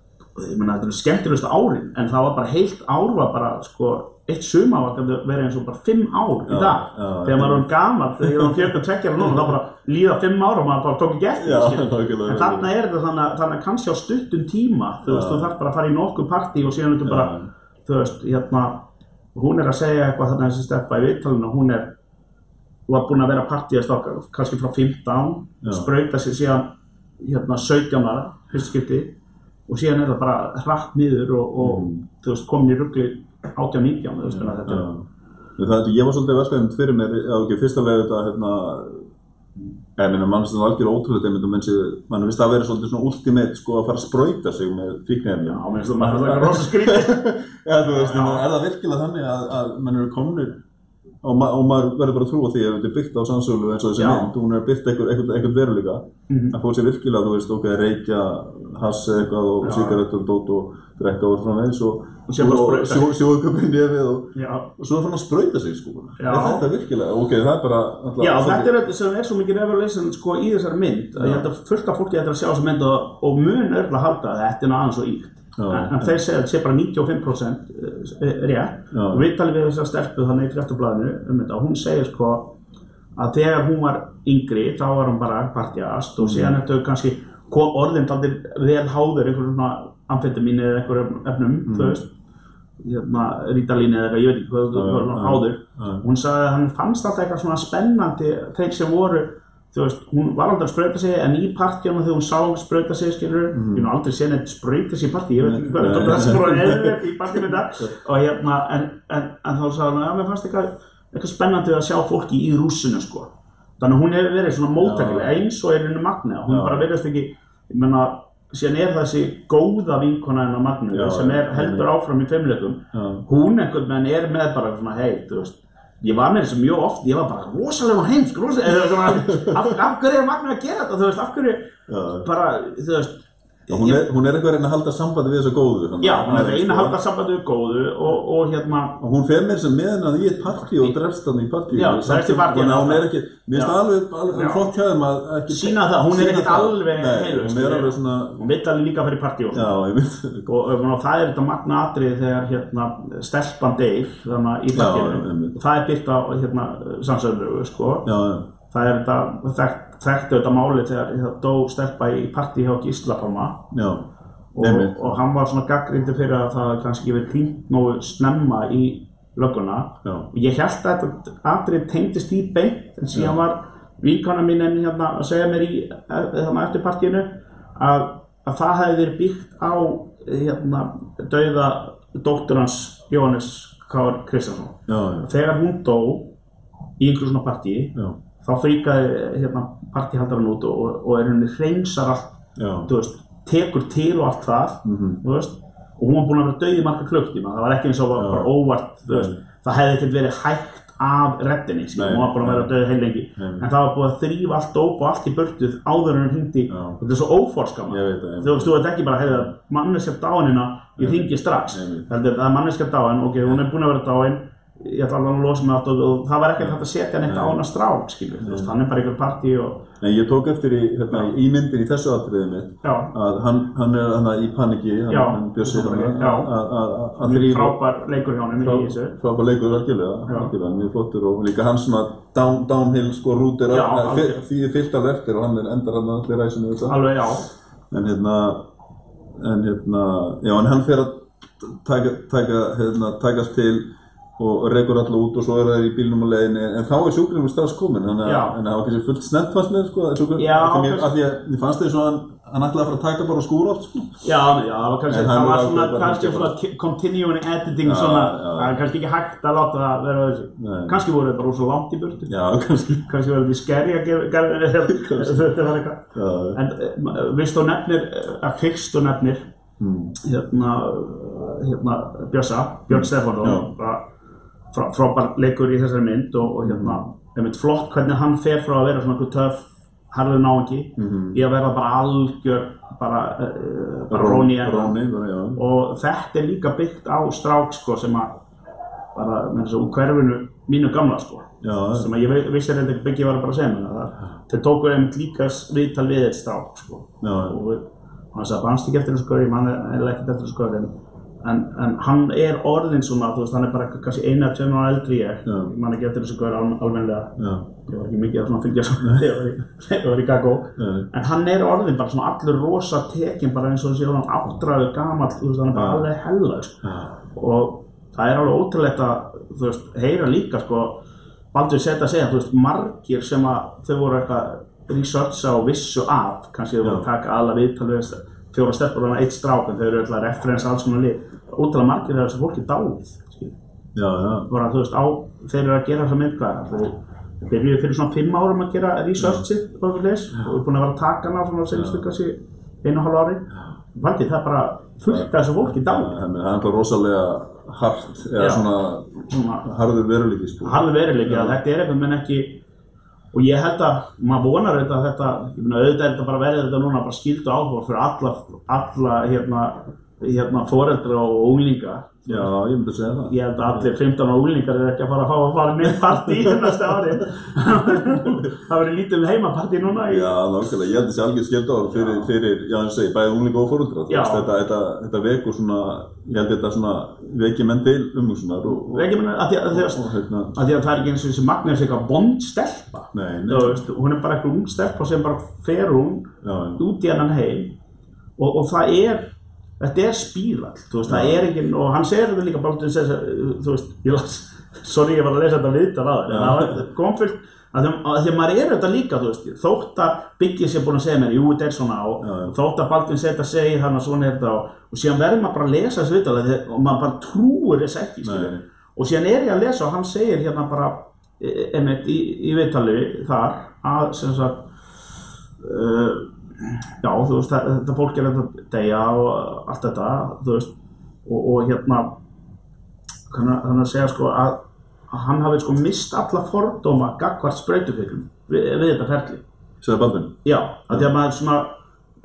ég meina, þetta eru skemmtilegust árin, en það var bara heilt ár var bara, sko, eitt suma var gæti verið eins og bara fimm ár í Já, dag, já, þegar maður er gamall, þegar ég var 42 ára núna, þá bara líða fimm ára og maður bara tók ekki eftir, Já, nákvæmlega. en þarna er þetta þannig, að- þannig að kannski á stuttum tíma, þú veist, Já. þú þarf bara að fara í nokkuð partí og síðan er Já. þú veist, hérna, hún er að segja eitthvað þarna þessi steppa í viðtalinu, hún er, var búin að vera partíast okkar, kannski frá 15, Já. sprauta sig síðan hérna 17 ára, fyrst skipti og síðan er það bara hratt niður og, og Mhm. þú veist, komin í ruggli 18-19, þú veist, að þetta er, Já. Það, ég var svolítið vespeðum fyrir mér, já ekki, fyrsta lega þetta, hérna, ég meina, mann sem það algjör ótrúlega, sé, mann finnst það að vera svolítið svona ultimate, sko, að fara að sprauta sig með fíknefni. já, mér finnst það maður það er rosa skrítið. Já, þú veist, er það virkilega þannig að, að menn eru komnir og, ma og maður verður bara að trúa því ef þetta er byggt á sannsölu eins og þessi mynd, hún er byggt eitthvað, veruleika, Mhm. að fólk sé virkilega, þú veist, ok, reykja, hass eitthvað og og dót og drekka og svona eins og, Og sjóðköpinn nefið og, Já, og svo er hann að sprauta sig, sko. Er þetta virkilega? Ok, það er bara... alltaf- já þetta er þetta sem er svo mikið revelation sko í þessari mynd, að ég held að fullt af fólki ætlar að sjá þessa mynd og, og mun örgulega halda að þetta er nú aðeins og íkt. En, en þeir segja að þetta sé bara 95% eh, rétt Já. og við talum við þessar stelpu þannig í fréttablaðinu um þetta og hún segir sko að þegar hún var yngri þá var hún bara partjast og síðan Mm. þetta er kannski orðin taldir vel háður einhverjum svona amfetamínu eða einhverjum efnum þú veist hérna, rítalínu eða eitthvað, ég veit ekki hvað Mm. Já, það var já, háður hún sagði að hann fannst alltaf eitthvað svona spennandi þeir sem voru þú veist, hún var aldrei að sprauta sig en í partíunum þegar hún sá hún sprauta sig skilur, ég hef aldrei séð neitt sprauta sig í partí, ég veit ekki hvað, þetta er bara eðvert í partíum þetta og hérna, en, en, en þá sagði hún að mér fannst eitthvað, eitthvað spennandi að sjá fólki í rúsinu sko. Þannig að hún hefur verið svona móttækileg eins og er henni magna, hún Já. bara verðast ekki ég menna, síðan er þessi góða vinkona hennar magna Já, sem er já, heldur áfram í fimmleikum Já. hún einhvern veginn er með bara svona veist ég var með þessu mjög oft, ég var bara rosalega heimsk, rosalega, svona, af, af hverju er Magna að gera þetta, þú veist, af hverju bara, þú veist Já, hún, er, hún er eitthvað að reyna að halda sambandi við þessu góðu. já, að- hún er að reyna að sko. halda sambandi við góðu og, og hérna, Og hún fer mér sem með hennar í eitt partí og drefst hann í partí. Já, drepst í partí, Þannig að hún já. er ekki, mér finnst Já. alveg, alveg Já. flott hjá þeim að ekki... Sýna það, hún er ekkert alveg heilust, hún er alveg svona, hún vill alveg líka fyrir partí og já, svona ég mynd, og, og, og það er þetta Magna atrið þegar hérna stelpan deyr, þannig að í Já, partíinu og það er byrkt á hérna já, já, það er þetta, þekkt, þekktu þetta máli þegar það dó stelpa í partí hjá Gísla Pálma. Já, og, og hann var svona gaggrindi fyrir að það kannski verið hringt nógu snemma í lögguna. Já. og ég held að þetta atrið tengdist í beint en síðan var vinkona mín enn hérna að segja mér í þannig eftir partíinu að, að það hefði verið byggt á hérna dauða dóttur hans Jóhannes K. Kristjánsson. Já, já, þegar hún dó í einhverjum svona partí já, þá fríkaði hérna, partíhaldarinn út og, og er henni hreinsar allt veist, tekur til og allt það þú veist, og hún var búin að vera döið í marga klukktíma það var ekki eins og var bara óvart það hefði ekkert verið hægt af reddinni, hún var búin að vera döið heil lengi. En það var búið að þrýfa allt dóp og allt í burtuð áður en hún hindi þetta er svo óforskama þú veist, þú veit ekki bara manneskja dáinina ég ringi strax. Það er manneskja dáin, ok, hún er búin að vera dáin ég ætla alveg að losa mig átt og, það var ekkert hægt að setja neitt á hana strák skilur, þú veist, hann er bara einhver partí og Nei, ég tók eftir í, hérna, í myndin í þessu atriðið mitt að hann, hann er hana í paniki, hann, hann hana, Já. að- þrýfa frábær leikur hjá hann í þessu. frábær leikur algjörlega, mjög flottur og líka hann svona down, downhill sko rútir því þið fyllt alveg eftir og hann er endar hann allir ræsinu alveg já, en hérna en hérna, já en hann fer að taka, taka, hérna, takast til og rekur alltaf út og svo er það í bílnum á leiðinni. En þá er sjúklingur strax komin þannig að það var kannski fullt snett fannst mér sko, sjúklingur, af því að mér fannst þið svo að hann, ætlaði að fara að taka bara skúr átt sko. já, já, kannski, það var svona, bara kannski svona continuing editing svona, það er kannski ekki hægt að láta það vera þessu, Nei. kannski voru þetta rosa langt í burtu, já, kannski. Kannski voru þetta í skerri að gera, gera, þetta var eitthvað, já, en eh, viðst þú nefnir, eh, að fyrst þú nefnir, mm, hérna, eh, hérna, Björn bara frá- frábær leikur í þessari mynd og, og hérna, einmitt flott hvernig hann fer frá að vera svona einhver töff, harður náungi, Mhm. í að vera bara algjör, bara, uh, bara Rón- Róni bara, og þetta er líka byggt á strák sko sem að bara með þessu hverfinu mínu gamla sko já, sem að ég vissi reyndi ekki byggja var að bara segja mér það. Þeir tóku einmitt líka viðtal við eitt strák sko. Já, og hann sagði bannst ekki eftir þessu gaur, ég man eða ekkert eftir þessu gaur en, en, en hann er orðin svona, þú veist, hann er bara kannski eina, tveim ára eldri ég, Já. ég man ekki eftir þessu gaur al, almennilega, já, ég var ekki mikið að svona fylgja svona þegar ég var í- Gagó en hann er orðin bara svona allur rosa tekin bara eins og þessi hann áttræður gamall, þú veist, hann er bara alveg hella sko. og það er alveg ótrúlegt að, þú veist, heyra líka sko, Baldur setja að segja, þú veist, margir sem að þau voru eitthvað researcha og vissu af, kannski þau voru að taka alla viðtal við þess- fjóra stelpur og eitt strák en þau eru alltaf referens alls konar lið. Ótrúlega margir þegar þessu fólki dáið já, já, bara, veist, á, þeir eru að gera þessa mynd hvað, þeir byrjuðu fyrir svona fimm árum að gera researchið og við erum búin að vera að taka hana svona senstu kannski einu hálf ári. Valdi, það er bara fullt af þessu fólki dáið. Það er alltaf rosalega hart eða svona svona harður veruleiki sko. harði veruleiki þetta er eitthvað menn ekki og ég held að maður vonar þetta að þetta, ég meina auðvitað þetta bara verið þetta núna bara skildu áhuga fyrir alla, alla hérna, hérna foreldra og unglinga. Já, ég myndi að segja það. Ég held að allir 15 ára unglingar er ekki að fara að fá að fara með partí í næsta ári. Það verður lítið um heimapartí núna í, Já, nákvæmlega, ég held þessi algjör skemmt ára fyrir, fyrir, já, og segi, bæði unglinga og veist, þetta, þetta, þetta vekur svona, ég held þetta svona, veki menn til umhugsunar og, og, ekki menn að því að, að, hérna, að því að það er ekki eins og þessi Magnus eitthvað bond stelpa hún er bara eitthvað ung stelpa sem bara fer hún út í hennan heim og, og það er þetta er spíral, þú veist, það er ekki og hann segir þetta líka bara til þess að þú veist, ég las, sorry ég var að lesa þetta viðtal á þér, en það kom fyllt að því að að maður er þetta líka, þú veist þótt að Byggis er búin að segja mér, jú, þetta er svona og Já, já. þótt að Baldvin setja segir þannig að svona er þetta og, og síðan verður maður bara að lesa þessu viðtal og maður bara trúir þess ekki, Nei. og síðan er ég að lesa og hann segir hérna bara e- einmitt í, í viðtali þar að sem sagt já þú veist það- þetta fólk er að deyja og allt þetta þú veist og, og hérna þannig að segja sko að, að hann hafi sko mist alla fordóma gagvart sprautufyglum við, við þetta ferli segði Baldvin, já, að því að maður svona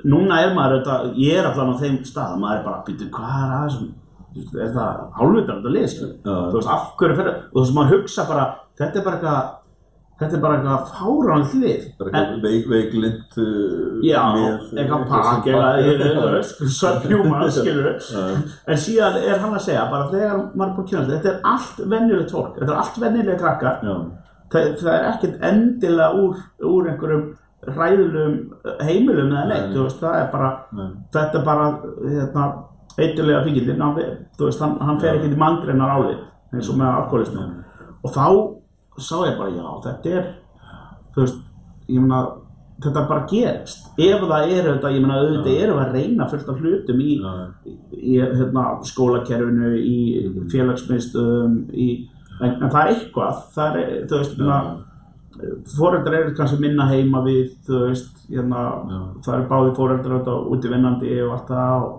núna er maður auðvitað, ég er allan á þeim stað maður er bara, býtu, hvað er að þessum er það þetta lið skilur? Já. þú veist, af hverju fyrir og þú veist, maður hugsa bara, þetta er bara eitthvað þetta er bara eitthvað fáránlegt lið bara eitthvað veik, veiklind uh, já, eitthvað sem pakk eða, Já. en síðan er hann að segja, bara þegar maður er búin kynna þetta er allt venjulegt fólk, þetta er allt venjulega krakkar. Það, það er ekkert endilega úr, úr einhverjum hræðulegum heimilum eða neitt, Nei. veist, það er bara nei, þetta er bara, hérna eitthulega fíkildin, hann, hann, fer ekki til mangreinar álit eins og með alkoholismu Nei. og þá sá ég bara, já, þetta er veist, ég meina þetta bara gerist, ef það er þetta, ég meina auðvitað erum við að reyna fullt af hlutum í, já, í hérna, skólakerfinu, í félagsmiðstöðum, í, en, en það er eitthvað, það er, þú veist, já, já. foreldrar eru kannski minna heima við, þú veist, hérna, það eru báði foreldrar út úti vinnandi og allt það og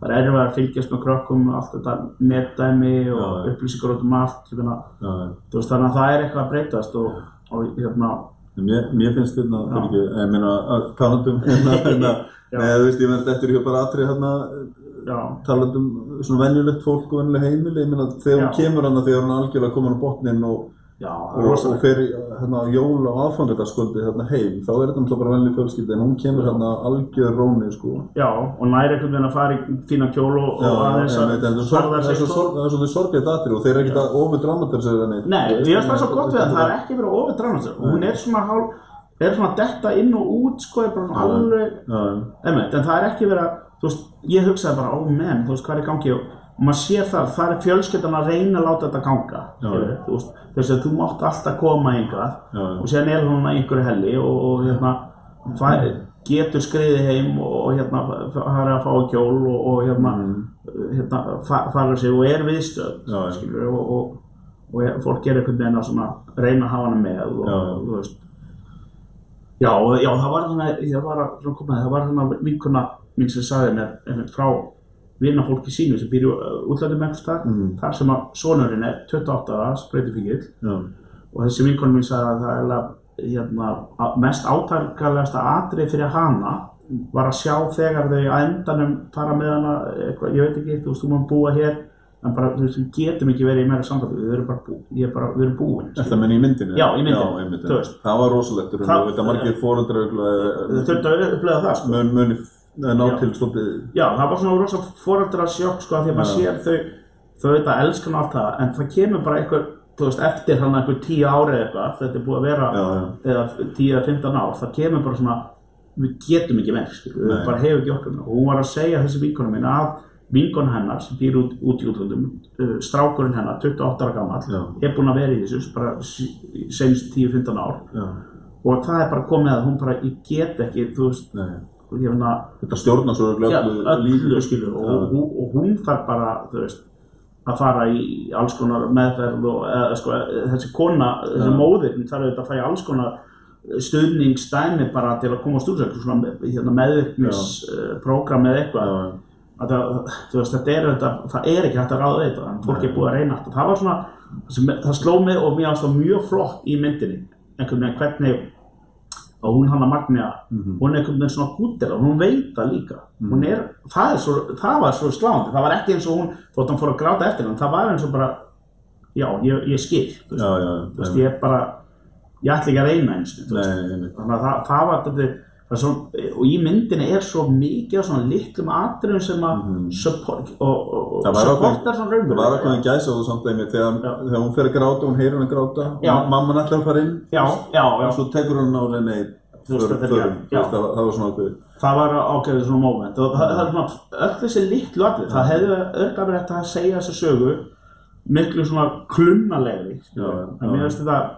það er erfið að fylgjast með krökkum, allt þetta netdæmi og já. upplýsingar út um allt, hérna, þú veist, þannig að það er eitthvað að breytast og, og hérna, Mér, mér finnst hérna, fyrir ekki, ég meina, að talandum hérna, hérna, Já. neða, þú veist, ég meina, þetta er hjá bara atrið hérna, talandum svona venjulegt fólk og venjuleg heimili, ég meina, þegar hún kemur hana, þegar hún algjörlega komin á botninn og, já, og, fer í, hérna á jól og aðfangadagskvöldi hérna heim, þá er þetta náttúrulega bara venjuleg fjölskylda, en hún kemur hérna algjör róni, sko. Já, og næri einhvern veginn að fara í fína kjól og, aðeins en þetta er svo sorg- það er svona sorgleitt atrið og þeir eru ekkert að ofur dramatisera henni. Nei, ég veist það svo gott við að það er ekki verið ofið og hún er svona hálf, er svona detta inn og út sko, er bara alveg, en það er ekki verið að, þú veist, ég hugsaði bara, ó menn, þú veist, hvað er í gangi? Og, og maður sér það, það er fjölskyldan að reyna að láta þetta ganga, þess að þú mátt alltaf koma Já. og síðan er hún að einhverju helli og, og hérna, fæ, getur skriðið heim og, og hérna, fara að fá kjól og, og hérna, hérna, fa- fara sig og er viðstöð, skilur, og, og fólk er einhvern veginn að svona reyna að hafa hana með og, þú veist. Já, og- já, það var þannig að, það var þannig vinkuna mín sem sagði mér frá vinnafólki sínu sem býr í útlæðum einhverstað, Mm. þar sem að sonurinn er 28 ára, spreytifíkil já, og þessi vinkona mín sagði að það er hérna, mest átakallegasta atrið fyrir hana var að sjá þegar þau að endanum fara með hana, eitthvað, ég veit ekki, þú veist, þú maður búa hér en bara, þú veist, við getum ekki verið í meira sambandi, við erum bara er bara, við erum búin Þetta menn í myndinni? Já, í myndinni, Já, þú veist. Það var rosalegt, Það- það, þetta margir fóreldrar þau þurftu að upplega það, sko. Mun, muni eh, ná Já. til svolítið já, það var svona rosa foreldra sjokk, sko, því að maður sér þau þau veit að elskan allt það, en það kemur bara einhver, þú veist, eftir hann einhver tíu ári eitthvað, þetta er búið að vera Já, eða 10 eða 15 ár, það kemur bara svona við getum ekki skilur, Nei. við bara hefum ekki okkur og hún var að segja þessi vinkona mín að vinkona hennar sem býr út, út í útlöndum uh, strákurinn hennar, 28 ára gammal Já. er búinn að vera í þessu bara senst 10-15 ár Já, og það er bara komið að hún bara, ég get ekki, þú veist nei finna, Þetta stjórnar svo öllu og, og, hún þarf bara, veist að fara í alls konar meðferð og eða, sko, þessi kona, þessi Já. móðir hún þarf auðvitað að fara í alls konar stuðningsdæmi bara til að úr þessu svona hérna, meðvirknisprógram eða eitthvað. Já, að það, veist, þetta er þetta, það er ekki hægt að ráða þetta en fólk er búið að reyna þetta það það, sló mig og mér ást það mjög flott í myndinni einhvern veginn hvernig og hún hann að Magnea, hún er einhvern veginn svona og hún veit það líka. Hún er, það, svo, það var svo sláandi. Það var ekki eins og hún, þótt hann fór að gráta eftir hann það var eins og bara, já, ég, ég skil þú veist, já, já, þú veist, ég er bara ég ætla ekki að reyna eins að það, það var þetta svo, og í myndinni er svo mikið af svona litlum atriðum sem að support, og, og, og Mhm. Supportar svona Það var raunveruleika. ákveðin gæsa á þú samt einmitt þegar, þegar hún fer að gráta, hún heyrir hann að gráta og mamman ætlar að fara inn. Já, já, já, og svo tekur hún á henni nei, Þú veist, förum, þetta förum, já. Þú veist, það var- svona ákveðið. Það var ákveðið svona moment. Og það, er svona, öll þessi litlu atrið það hefði örglega verið hægt að segja þessa sögu miklu svona klunnalegri en mér finnst þetta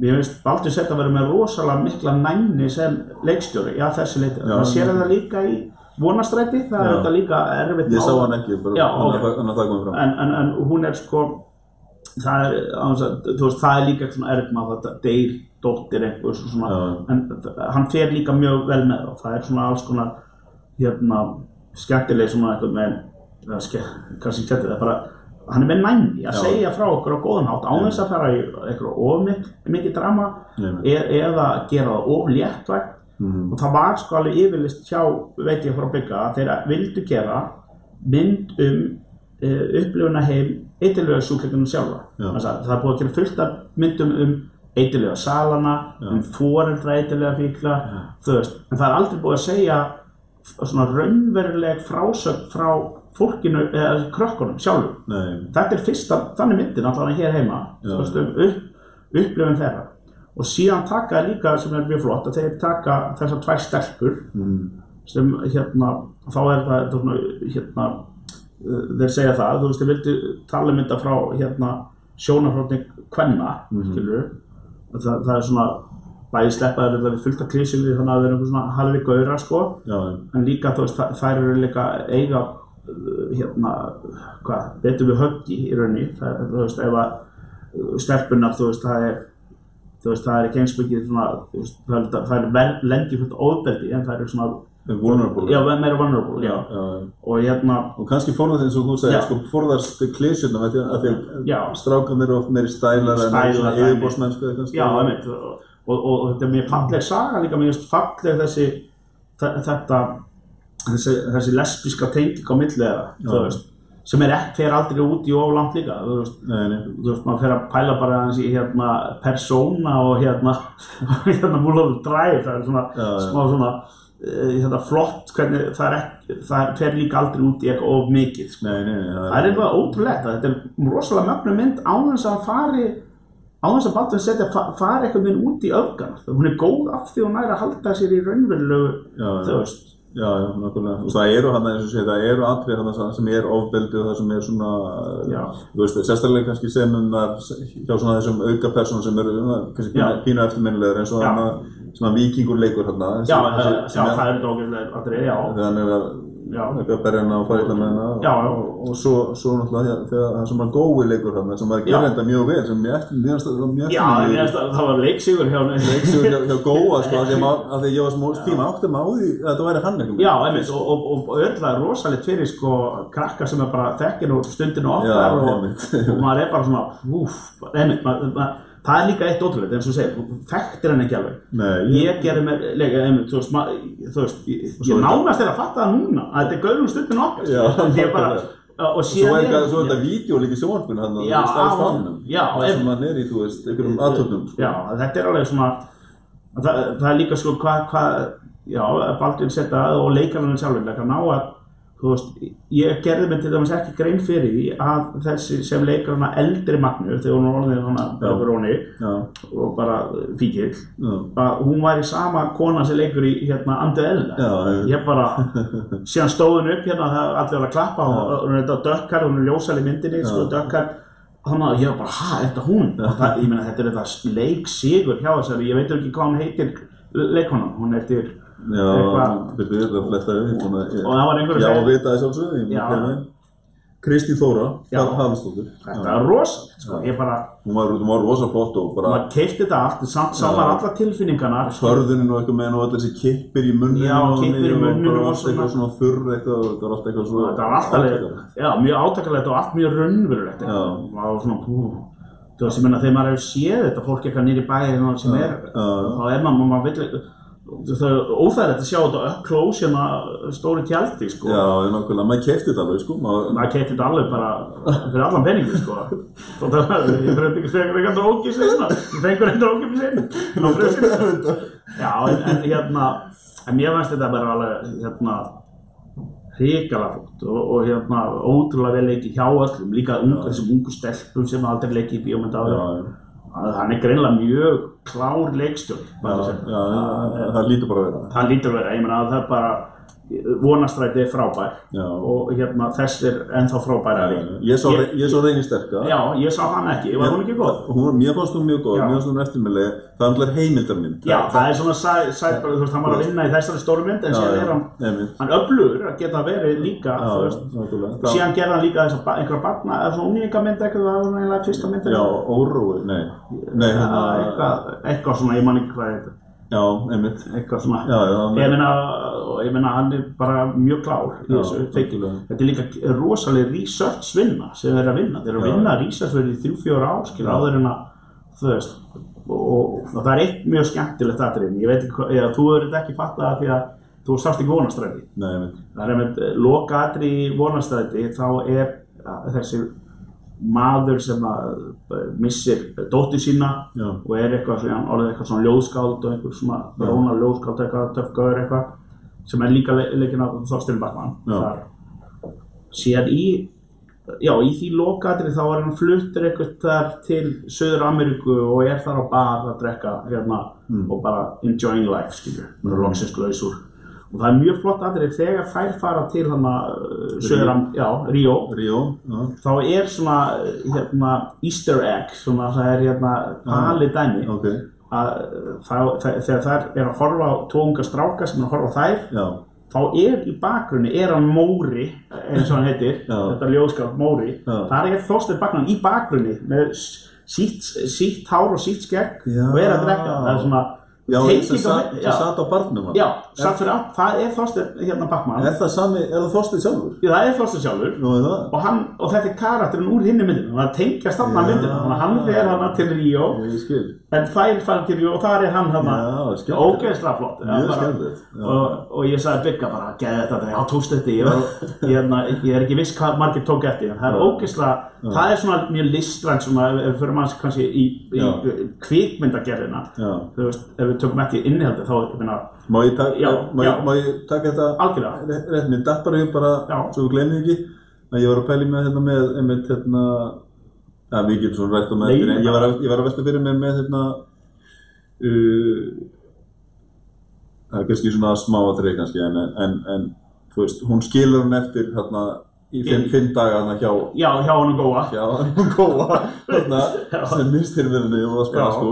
mér finnst Baldur Sett að vera með rosalega mikla næmni sem leikstjóri, já þessi Já. það sér þetta líka í vonastræti það er Já. þetta líka erfitt Ég sá hann ekki, bara Já, hann ok. að hann að það komið fram en, en, en hún er sko það er, að, þú veist, það er líka svona erfitt að þetta deyr dóttir og svona, Já. en hann fer líka mjög vel með það, það er svona alls konar hérna, skemmtileg svona eitthvað með, kannski skemmtileg, það er bara, hann er með næmni að Já. segja frá okkur á góðan hátt, án þess að fara í eitthvað of mikið, drama nei. e eða gera það of léttvægt Mhm. og það var sko alveg yfirlist hjá, veit ég frá bygga, að þeir vildu gera mynd um uh, upplifuna heim eitthilöga sjúklingunum sjálfa. Já. Þannig að Það er búið að gera fullt af myndum um eitthilöga salana, um foreldra eitthilöga fíkla, þú veist, en það er aldrei búið að segja svona raunveruleg frásögn frá fólkinu eða krökkunum sjálfum. Nei, Þetta er fyrsta, þannig myndin allavega hér heima, veist, um upp, upplifun þeirra. Og síðan taka líka, sem er mjög flott, að þeir taka þessar tvær stelpur mm. sem hérna, þá er það, hérna, uh, þeir segja það, þú veist, þeir vildi tala um þetta frá, hérna, sjónafrátni kvenna, mm -hmm. það, það er svona, bæði sleppaður við fullt af klísum við þannig að það er einhver svona halvi gauðra, sko, já, en líka, þú veist, þær- eru líka eiga, hérna, hvað, betur við höggi í rauninni, það, þú veist, ef að uh, stelpunar, þú veist, það er, þú veist, það er ekki eins mikið svona, þú veist, það er, það er ver, lengi fullt ofbeldi en það eru svona, vulnerable. Já, meira vulnerable, já, já. og hérna, og kannski forðast eins og þú segir sko, forðast klísjurna af því að, strákan eru oft meiri stælar en yfirbórsmennsku kannski. Já, einmitt, og, og, og þetta er mjög falleg saga líka, finnst falleg þessi, þe- þetta, þessi, þessi lesbíska tenging á milli þeirra, þú Já. veist, sem er ekki, fer aldrei út í langt líka, þú veist, nei, nei. þú veist, maður fer að pæla bara aðeins í hérna persóna og hérna hérna Mulholland Drive, það er svona Já, já. smá svona eh, hérna flott hvernig það er ekki, það fer líka aldrei út í eitthvað of mikið sko. Nei, það er eitthvað ótrúlegt að þetta er rosalega mögnu mynd á þess að fari á þess að Baldvin setja fa- fari eitthvað minn út í öfgan hún er góð af því og næri að halda sér í raunverulegu, Já, já. þú veist Já, já, nákvæmlega. Og það eru hann, eins og sé, það eru atrið hann sem er ofbeldi og það sem er svona, Já. þú veist, sérstaklega kannski senunar hjá svona þessum auka persónum sem eru svona, kannski Já. pínu, eftirminnilegur eins og Já. hann svona vikingur leikur hann já, það, já, það er drókislega aldrei, já, þegar hann er að já, eitthvað að berja hana og fara illa með hana og, og svo, svo náttúrulega þegar- það sem að gói leikur hann sem gera þetta mjög vel sem mjög eftir, mjög mjög já, að það var leiksigur hjá Leiksjóð hjá, hjá góa sko, að því að ég var smá tíma áttum á því að þetta væri hann eitthvað Já, einmitt, og, og, og, örla er rosalegt fyrir sko krakka sem er bara þekkir og Já, og, einmitt. og maður er bara svona, úf, einmitt, maður, það er líka eitt ótrúlegt, eins og segir, þú þekktir hann ekki alveg. Nei, Ég gerði mér, leika, einmitt, þú veist, maður, þú veist, ég, ég er nánast er að fatta það núna, að þetta er gauðum stundinu okkar, Já, ég bara, nákvæmlega. og Og svo er síðan þetta, svo er þetta vídeo líka í sjónvarpinu hann á- fannum já, það em- sem hann er í, þú veist, einhverjum aðtöfnum sko. Já, þetta er alveg svona það, það er líka sko hvað hva, já, Baldvin setja og leikarinn sjálfur leika ná að þú veist, ég gerði mig til dæmis ekki grein fyrir því að þessi sem leikar hana eldri Magnur þegar hún var orðin hana Já, og bara fíkil já, að hún væri sama kona sem leikur í hérna Andið Elda ég- bara, síðan stóð hún upp hérna það allir var að klappa og hún er þetta dökkar hún er ljósal í myndinni, sko dökkar. Þannig að ég var bara, hæ, er þetta hún? Það, ég meina, þetta er þetta leiksigur hjá þessari, ég veit ekki hvað hún heitir leikonan, hún heitir já, fyrir við þetta fletta við búin að- og það var einhverju Já, vita það sjálfsögðu, ég mun að Kristín Þóra, Já. Hafnsdóttir þetta er rosalegt, sko, ég bara Hún var, hún var rosa flott og bara maður keipti þetta allt, samt samar alla tilfinningarnar hörðunin og eitthvað með henn og allir þessi kippir í munninu Já, kippir í bara og allt eitthvað svona. þurr eitthvað, þetta var allt eitthvað svo þetta var alltaf já, mjög átakalegt og allt mjög raunverulegt. Já. og svona, pú. Þú veist, ég meina, þegar maður hefur séð þetta fólk eitthvað nýri bæði sem er, þá er maður, maður vill það er óþægilegt að sjá þetta up close hérna stóri tjaldi, sko. Já, ég nákvæmlega, maður keipti þetta alveg sko maður, keitti þetta alveg bara fyrir allan peningin, sko. Það er, ég fyrir ekki fengur eitthvað drókis svona, ég fengur eitthvað drókis frösinu já, en, en hérna en mér finnst þetta bara alveg hérna hrikalega flott og, og hérna ótrúlega vel leikið hjá öllum líka ungu, þessum ungu stelpum sem aldrei leikið í bíómynd á þau hann er greinlega mjög klár leikstjórn það lítur bara að vera. Það lítur að vera, ég meina að það bara vonastræti er frábær. Já. og hérna þess er ennþá frábærari Ég sá, sá reyni sterka. Já, ég sá hann ekki, var hún ekki góð? Hún, mér fannst hún mjög góð, Já. mér fannst hún eftirmillega Það er alltaf heimildarmynd. Já, það er svona sæ, sæ, þú veist, hann var að vinna í þessari stóru mynd en síðan er hann, einmitt. hann öflugur að geta verið líka, Það- síðan gerði hann líka einhverja barna, eða svona unglingamynd eitthvað, það var eiginlega fyrsta myndin. Já, órói, nei. Nei, hérna eitthvað, eitthvað svona, ég man ekki hvað Já, einmitt. Eitthvað svona. Já, já, ég meina, ég meina hann er bara mjög klár í þessu algjörlega. þetta er líka rosalega research vinna sem þeir eru að vinna, þeir eru að vinna research verið í þrjú, fjóra ár, skilur Já. áður en að þú veist og, það er eitt mjög skemmtilegt aðrið ég veit ekki, hvað- eða, þú hefur þetta ekki fattað því að þú sást ekki vonastræði Nei, einmitt. Það er með loka aðrið í vonastræði þá er þessi maður sem eh, missir dóttir sína Já. og er eitthvað svona, orðið eitthvað svona ljóðskáld og einhver svona Já. rónar ljóðskáld eitthvað, töfgöður eitthvað sem er líka le leikinn af Þorstein Bakman þar síðan í já, í því lokaðri þá er hann fluttur eitthvað þar til Söður Ameríku og er þar á bar að drekka hérna Mm. og bara enjoying life, skilju, mm. loksins lausur og það er mjög flott aðrið þegar þær fara til hann að Söður Am, já, Ríó. Ríó, já. Þá er svona hérna easter egg svona það er hérna pali dæmi. Ok, að það, það, þegar þær er að horfa á tónga stráka sem er að horfa á þær já. þá er í bakgrunni, er hann Móri eins og hann heitir, Já. þetta ljóðskap Móri þar er Þorstein Bakman í bakgrunni með sítt, sítt hár og sítt skegg og er að drekka, það er svona Já, sem satt, sem á barnum. Já, satt fyrir allt, það er Þorsteinn hérna Backman Er það sami, er það Þorsteinn sjálfur? Já, það er Þorsteinn sjálfur. Nú er það? og, hann, og þetta er karakterinn úr hinni myndinu það tengjast þarna Já. myndinu þannig að hann fer hana til Ríó. Ég skil. en þær fann til Ríó og þar er hann hana ógeðslega flott. Og, ég sagði Bygga bara geði þetta, já tókst þetta ég, hérna, ég er ekki viss hvað margir tók eftir það er ógeðslega, það er svona mjög listrænt ef við fyrir manns kannski í, kvikmyndagerðina Við tökum ekki innihaldi þá, meina, Má ég, taka, Já, má, já. ég, má ég taka þetta Algjörlega. rétt, minn, datt bara bara, svo við glemum ekki að ég var að pæli með hérna með, einmitt hérna að við getum svona rætt Nei, eftir en ég var, að, ég var að velta fyrir mig með hérna uh, það er kannski svona smá að treyja kannski en, en, en þú veist, hún skilur hann eftir hérna í fimm daga hérna hjá já, hjá hann góa Já, hún góða þarna, Já. sem minnstyrfinni og það Já. sko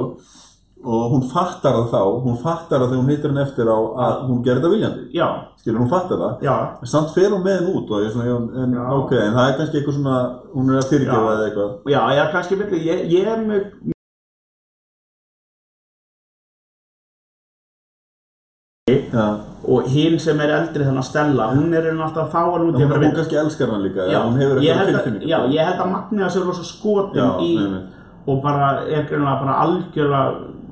og hún fattar það þá, hún fattar það þegar hún hittir hann eftir á að hún gerði það viljandi. Já, skilur, hún fattar það. Já, en samt fer hún með henn út og ég er svona, en, ok, en það er kannski eitthvað svona hún er að fyrirgefa eða eitthvað. Já, já, kannski miklu ég, ég er mjög og hinn sem er eldri þannig að Stella hún er einhvern alltaf að fá hann út hún, hún kannski elskar hann líka já, hún hefur eitthvað tilfinning já, ég held að Magniða sér rosa skotin Já, í nei, nei. og bara greinlega bara algjörlega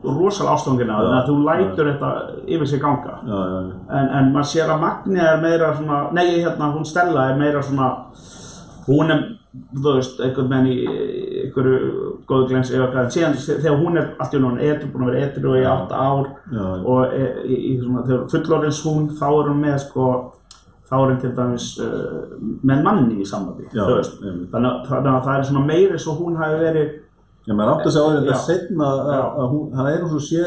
rosalega þannig að þú lætur þetta yfir sig ganga já, já, já, en, en maður sér að Magniða er meira svona nei, hérna, hún Stella er meira svona hún er, þú veist, einhvern veginn í einhverju góðu glens síðan þegar hún er allt í hún etru, búin að vera etru í Já. átta ár já, já. og e, í, í svona, þegar fullorðins hún þá er hún með sko þá er hún til dæmis uh, með manni í einmitt. þannig, þannig að það er svona meiri svo hún hafi verið Já, maður átti að segja á þetta setna að, hún, hann er eins og sé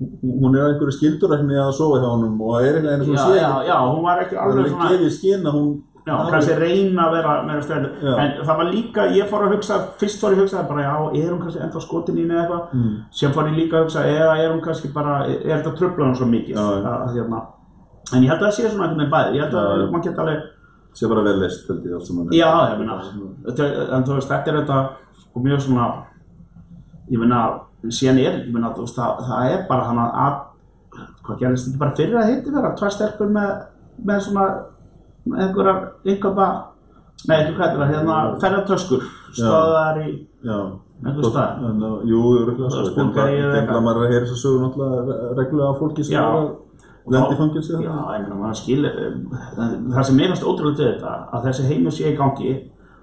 hún er á einhverju skildurækni að sofa hjá honum og er eins og já, sé já, já, hún var ekki er alveg svona gefið skinn að hún Já, kannski reyna að vera meira Já. En það var líka, ég fór að hugsa Fyrst fór ég að hugsa bara, já, er hún kannski ennþá skotin í henni eða eitthvað? Mm. Síðan fór ég líka að hugsa, eða er hún kannski bara Er, er þetta tröfla hún svo mikið? Að, hérna. En ég held að það sé svona einhvern veginn bæði. Ég held að maður geta alveg sé bara vel list held ég allt saman Já, ég meina, en þú veist, þetta er þetta sko mjög svona, ég meina, síðan er, ég meina, veist, það, það er bara hann að, hvað gerðist þetta bara fyrir að hitti vera, tvær stelpur með, með svona, með einhverja, nei, ekki hvað það, hérna, ferðartöskur, stöðar í, staðar? En, uh, jú, örugglega Það svo er maður að heyra þess að sögur náttúrulega reglulega fólki sem er að lendi fangilsi Já, ég meina, maður skilur, það sem meðast ótrúlega til þetta, að þessi heimur sé í gangi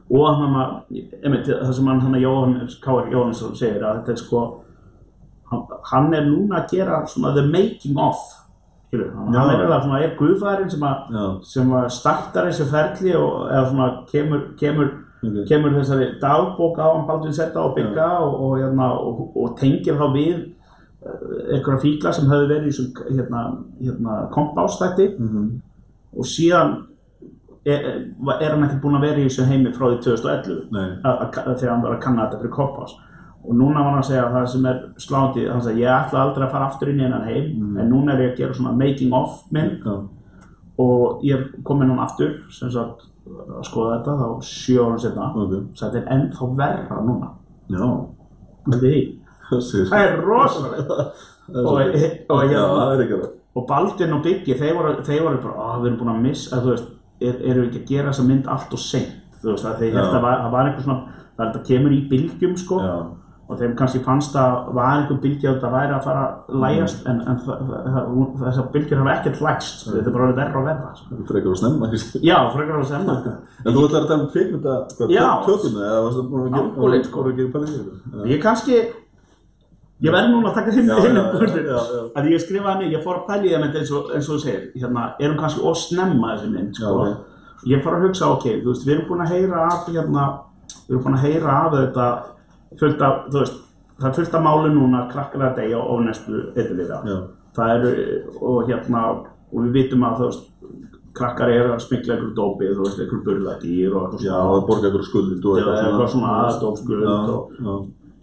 og hann að, einmitt, það sem hann, hann Kári Jóhannesson segir að þetta er sko, hann, er núna að gera svona the making of, skilur, hann, Já. hann er eiginlega svona, er guðfæðurinn sem að, Já, sem að startar þessu ferli og, eða svona kemur, kemur, ok. kemur þessari dagbók á hann Baldvin Setta og bygga og, og, hérna, og, og tengir þá við eh, einhverja fíkla sem höfðu verið í þessum hérna, hérna, kompástætti. Mhm. og síðan er, er hann ekki búinn að vera í þessu heimi frá því 2011 Nei, að, að, þegar hann var að kanna þetta fyrir kompás og núna var hann að segja að það sem er slándi hann sagði ég ætla aldrei að fara aftur inn í hennan heim en núna er ég að gera svona making of mynd já, og ég er komin hann aftur sem sagt að skoða þetta þá sjö árum setna ok. Þetta er ennþá verra núna. Já, það er rosalega og, og, það er ekki það og Baldvin og Biggi þeir voru, þeir voru bara, að við erum búin að missa að, þú veist, er, við ekki að gera þessa mynd allt og seint þú veist, held að var, það var einhver svona það þetta kemur í bylgjum sko Já, og þeim kannski fannst að var einhver bylgja að þetta væri að fara að lægjast en, en það- það- hún- þessar bylgjur hafa ekkert lægst sko. þetta er bara verra og verra sko. það frekar að snemma já, frekar að semma En þú ætlar að tala um Já. tökuna, eða varstu búin að gera, sko. pælingi yfir? ég kannski ég verði núna að taka hinn já, já. að ég skrifaði mig, ég fór að pæla í það eins og, eins og þú segir, hérna, erum kannski of snemma þessi mynd, sko. Já, ég fór að hugsa, ok, þú veist, við erum búin að heyra af hérna, við erum búin að heyra af þetta fullt af, þú veist það er fullt af máli núna, krakkar að deyja og næstu Já, það eru, og hérna og við vitum að, þú veist krakkar eru að smikla ykkur dópið, þú veist, ykkur burðadýr og að borga ykkur skuld og eitthvað svona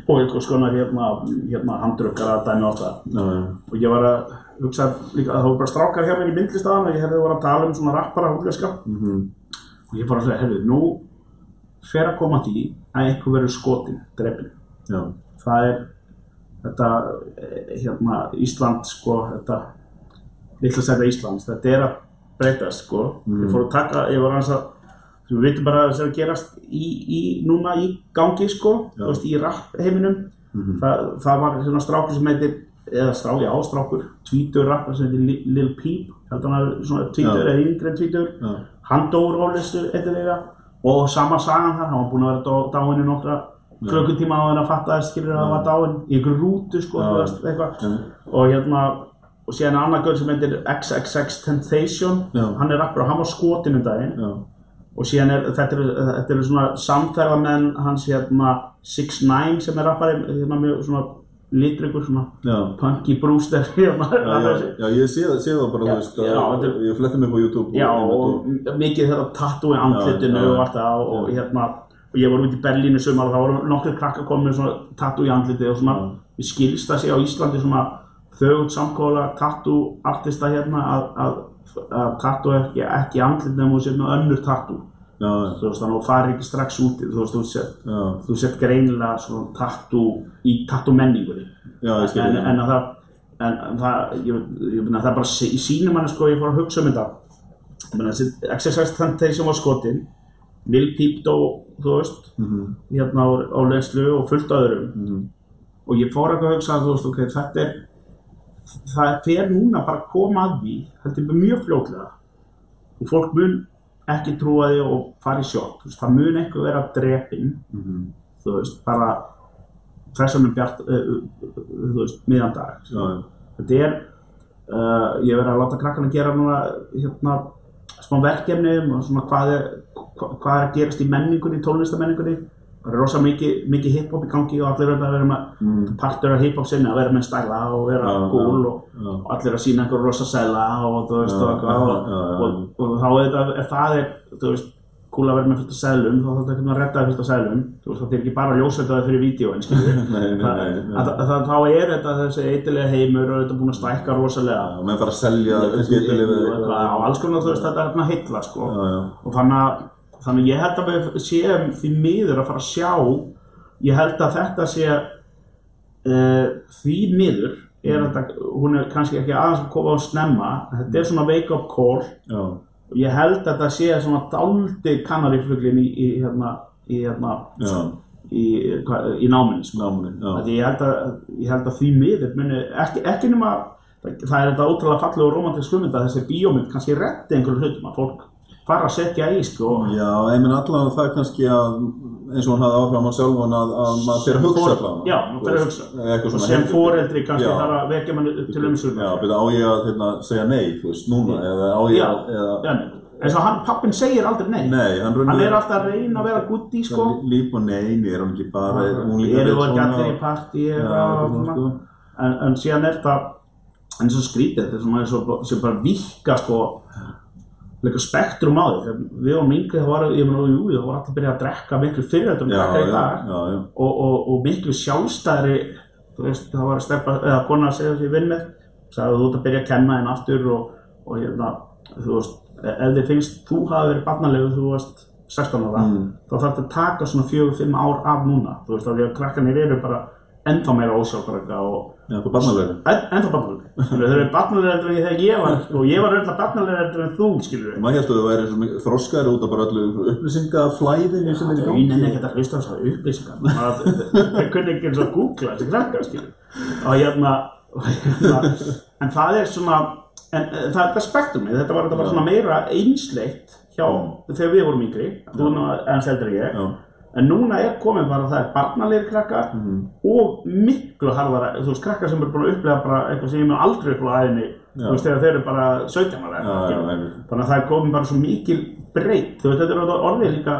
og, eitthvað svona hérna, hérna handrukkar að dæmi og það. Og ég var að hugsa líka að það voru bara strákar hjá mér í myndlistaðan og ég hefði voru að tala um svona rappara húleska mhm, og ég bara að segja, herru, nú fer að koma að því að einhver verður skotin, drefin Já, það er þetta eh, hérna Ísland sko þetta litla stærða Íslands þetta er að breytast sko. Ég fór að taka, ég var aðeins að við veitum bara að gerast í, í núna í gangi sko þú veist í rapp heiminum það, það var svona strákur sem heitir eða strá, já, strákur, tvítur rappar sem heitir Lil- Peep tvítur eða yngri en tvítur. Hann dóur ólistu eitthvað og sama sagan þar, hann var búinn að vera í nokkra klukkutíma á hann að fatta að skilur að hann var dáinn í einhverju rútu sko, veist, og hérna og síðan annar gaur sem heitir XXX Temptation. Já. hann er rappur og hann var skotin um daginn. Já, og síðan er þetta er, þetta er svona samferðamenn hans hérna 6ix9ine sem er rappari hérna mjög svona litringur svona já. punky brewster hérna, Já, já, ég sé það, sé það bara, þú veist, að, ég fletti mig på YouTube Já, og, og m- mikið þetta tattoo í andlitinu og allt það og hérna og ég voru út í Berlínu sumar og það voru nokkur krakkar komið svona tattoo í andliti og svona við skilst það sé á Íslandi svona þögut samkóla tattoo artista hérna að, að tattoo er ekki, ekki í andliti nema þú sér með önnur tattoo. Já, þú veist þannig að þú farir ekki strax út þú veist þú sett sett greinilega svona tattoo í tattoo menningunni en, en að það en, en það, ég, ég meina það bara í sínum manni sko, ég fór að hugsa um þetta. Ég meina þessi Exercise Temptation var skotin. Peep dó, þú veist Mhm, hérna á, á leyslu og fullt öðrum. Mhm, og ég fór eitthvað að hugsa að þú veist, ok, þetta er það er fyrir núna bara að koma að því þetta er mjög fljótlega. Og fólk mun ekki trúa því og fara í sjokk, það mun eitthvað vera drepinn mhm, þú veist, bara þessan er bjart, uh, þú veist, miðan dag já, já, þetta er uh, ég verið að láta krakkana gera núna hérna smá verkefni um svona hvað er, hva, hvað er að gerast í menningunni, tónlistamenningunni það er rosa mikið, mikið hip-hop í gangi og allir verða að vera með mm, partur af hip-hop sinni að vera með stæla og vera cool já, og, já. og allir að sína einhver rosa sæla og þú veist Já, og, eitthvað. og, og, og, þá er þetta, ef það er þú veist, cool að vera með fullt af sælum þá þarf þetta að redda fullt af sælum. Þú veist, það er ekki bara ljósveitaði fyrir að- að- þá er þetta þessi eitthilega heimur og þetta er búin að stækka rosalega. Já, menn fara að selja eitthvað. Á alls konar þú veist þetta er hérna heilla sko. Og þannig að, þannig að ég held að við séum því miður að fara að sjá ég held að þetta sé uh, því miður er Mm. þetta, hún er kannski ekki aðeins að koma á snemma þetta er svona wake up call. Já, ég held að þetta sé svona dáldi kanarífluglin í, í hérna í hérna í, í náminni sko. ég, held að, ég held að því miður muni, ekki, ekki nema það, það er þetta ótrúlega falleg og romantisk hugmynd að þessi bíómynd kannski reddi einhverjum hlutum að fólk fara að setja í sko. Já, ég minn allan að það kannski að eins og hann hafði áfram á sjálfan að, að maður fyrir að hugsa allan Já, maður fer að hugsa. Og sem foreldri kannski Já. þarf að vekja mann til Já, umsvöldum byrja, á ég að hérna, segja nei, þú veist, núna, eða á ég Já, að, eða, Já, eins og hann, pappin segir aldrei nei. Nei, hann hann er alltaf að reyna að vera gutti sko. Líf og nei, er hann ekki bara, er eru veit ekki svona- allir í Já, og svona. sko. en, en síðan er það en svo skrítið, þetta eins og sem bara vikka sko leika spektrum á því, við varum yngri þá var, ég meina, jú, þá var allir að byrja að drekka miklu fyrir þetta Já, drekka í já, dag. já, já, og, og, og miklu sjálfstæðri veist, það var að steppa, eða kona að segja sér vinn með, sagði þú ert að byrja að kenna en aftur og, og hérna, þú veist, ef þið finnst þú hafi verið barnalegu þú varst 16 ára, Mm. þá þarf þetta að taka svona 4-5 ár af núna, þú veist, af því að krakkanir eru bara ennþá meira ósjálfbarga og já, barnalegri, þeir eru barnalegri heldur en þegar ég var, og ég var öll barnalegri heldur en þú, skilur við. Maður hérstu að þú væri svo mikið þroskaður út af bara öllu upplýsingaflæðinu sem er í Þau gangi. nenni ekkert að hlusta á þessar upplýsingar. Þau kunni ekki eins og að googla þessi krakkar skilur og hérna, og hérna en það er svona en eh, það er þetta spektrumi, þetta var þetta bara svona meira einsleitt hjá þegar við vorum yngri, þú en seldur ég. Já, en núna er komið bara það er barnalegir krakkar Mhm. og miklu harðara, þú veist krakkar sem eru búin að upplega bara eitthvað sem ég mun aldrei upplega aðeinni Já. þú veist þegar þeir eru bara 17 ára. Þannig að það er komin bara svo mikil breytt. Þú veist, þetta er orðið- líka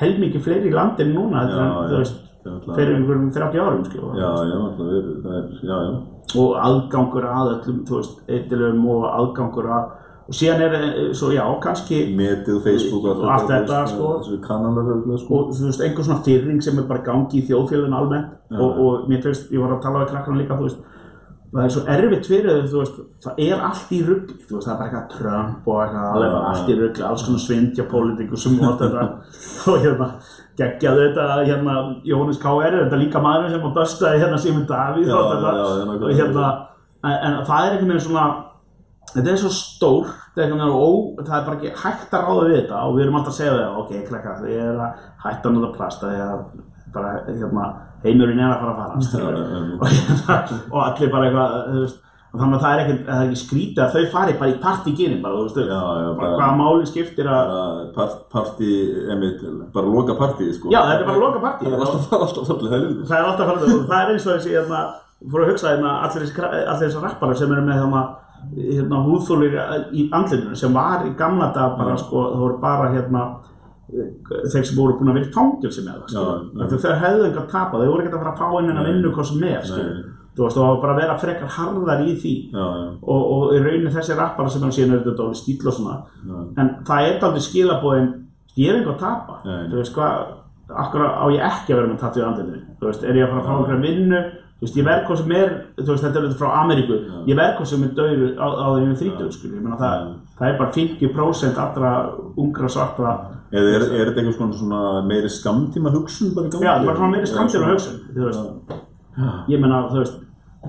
heilmikið fleiri í landinu núna, Já, er, já. þú veist, er fyrir einhverjum 30 árum, sko. Já, já, alltaf verið, það er, já, já. Og aðgangur að öllum, þú veist, eitilum og aðgangur að, og síðan er, eh, svo já, kannski, Netið, Facebook og allt þetta, sko. Sko. og þú veist, einhver svona fyrring sem er bara gangi í þjóðfélaginu almennt. Já. Og, og mér finnst, ég var að tala við krakkana líka, þú veist, það er svo erfitt fyrir þau, þú veist, það er allt í rugli, þú veist, það er bara eitthvað Trump og eitthvað, bara allt í rugli, alls konar svindja pólitíkusum og allt þetta og hérna, geggjaðu þetta, hérna, Jóhannes K.R. þetta líka maður sem að böstaði hérna Simon Davíð og þetta, já, nákvæmlega. og hérna, en, en það er einhvern veginn svona, þetta er svo stór, er ó, það er bara ekki hægt að ráða við þetta og við erum alltaf að segja það, ok, klekka, þið er að hætta að nota plasta, því að bara, hérna, heimurinn er að fara að fara, skilurðu. já, já. og, hérna, og allir bara eitthvað, þú veist, og þannig að það er ekki, það er ekki skrítið að þau fari bara í partyginin bara, þú veist, Já, já, bara, hvaða máli skiptir að, part, partí, einmitt, bara loka partí, sko. já, þetta er bara loka partí, Það er alltaf, það er svolítið helviti. það er alltaf farið, og það er eins og þessi, hérna, fór að hugsa, hérna, allir þessi rappara sem eru með, hérna, hérna, húðþólir í andlinu, sem var í gamla dag bara, sko, það voru bara, hérna, þeir sem voru búin að vera í fangilsi með það, þeir hefðu einhvern að tapa, þeir voru ekkert að fara að fá inn en að vinna hvað sem er, þú veist, og það var bara að vera frekar harðar í því, Já, já, og, og í rauninni þessi rappara sem hann síðan er þetta dálítið stíl og svona já. en það er dálítið skilabóðin ég er einhver að tapa. Þú veist hvað, akkur á ég ekki að vera með tattoo í andlinu þú veist, er ég að fara að fá einhverja vinnu? Þú veist, ég verð hvað sem er þú veist, þetta er þetta frá Ameríku. Ég verð hvað sem er döður á, á því með þrítugur skil, ég meina það, það er bara 50% allra ungra svartra Eða er, er þetta einhvers konar svona meiri skamtíma hugsun bara í gangi? já, það er bara svona meiri svona- hugsun þú veist, ég meina, þú veist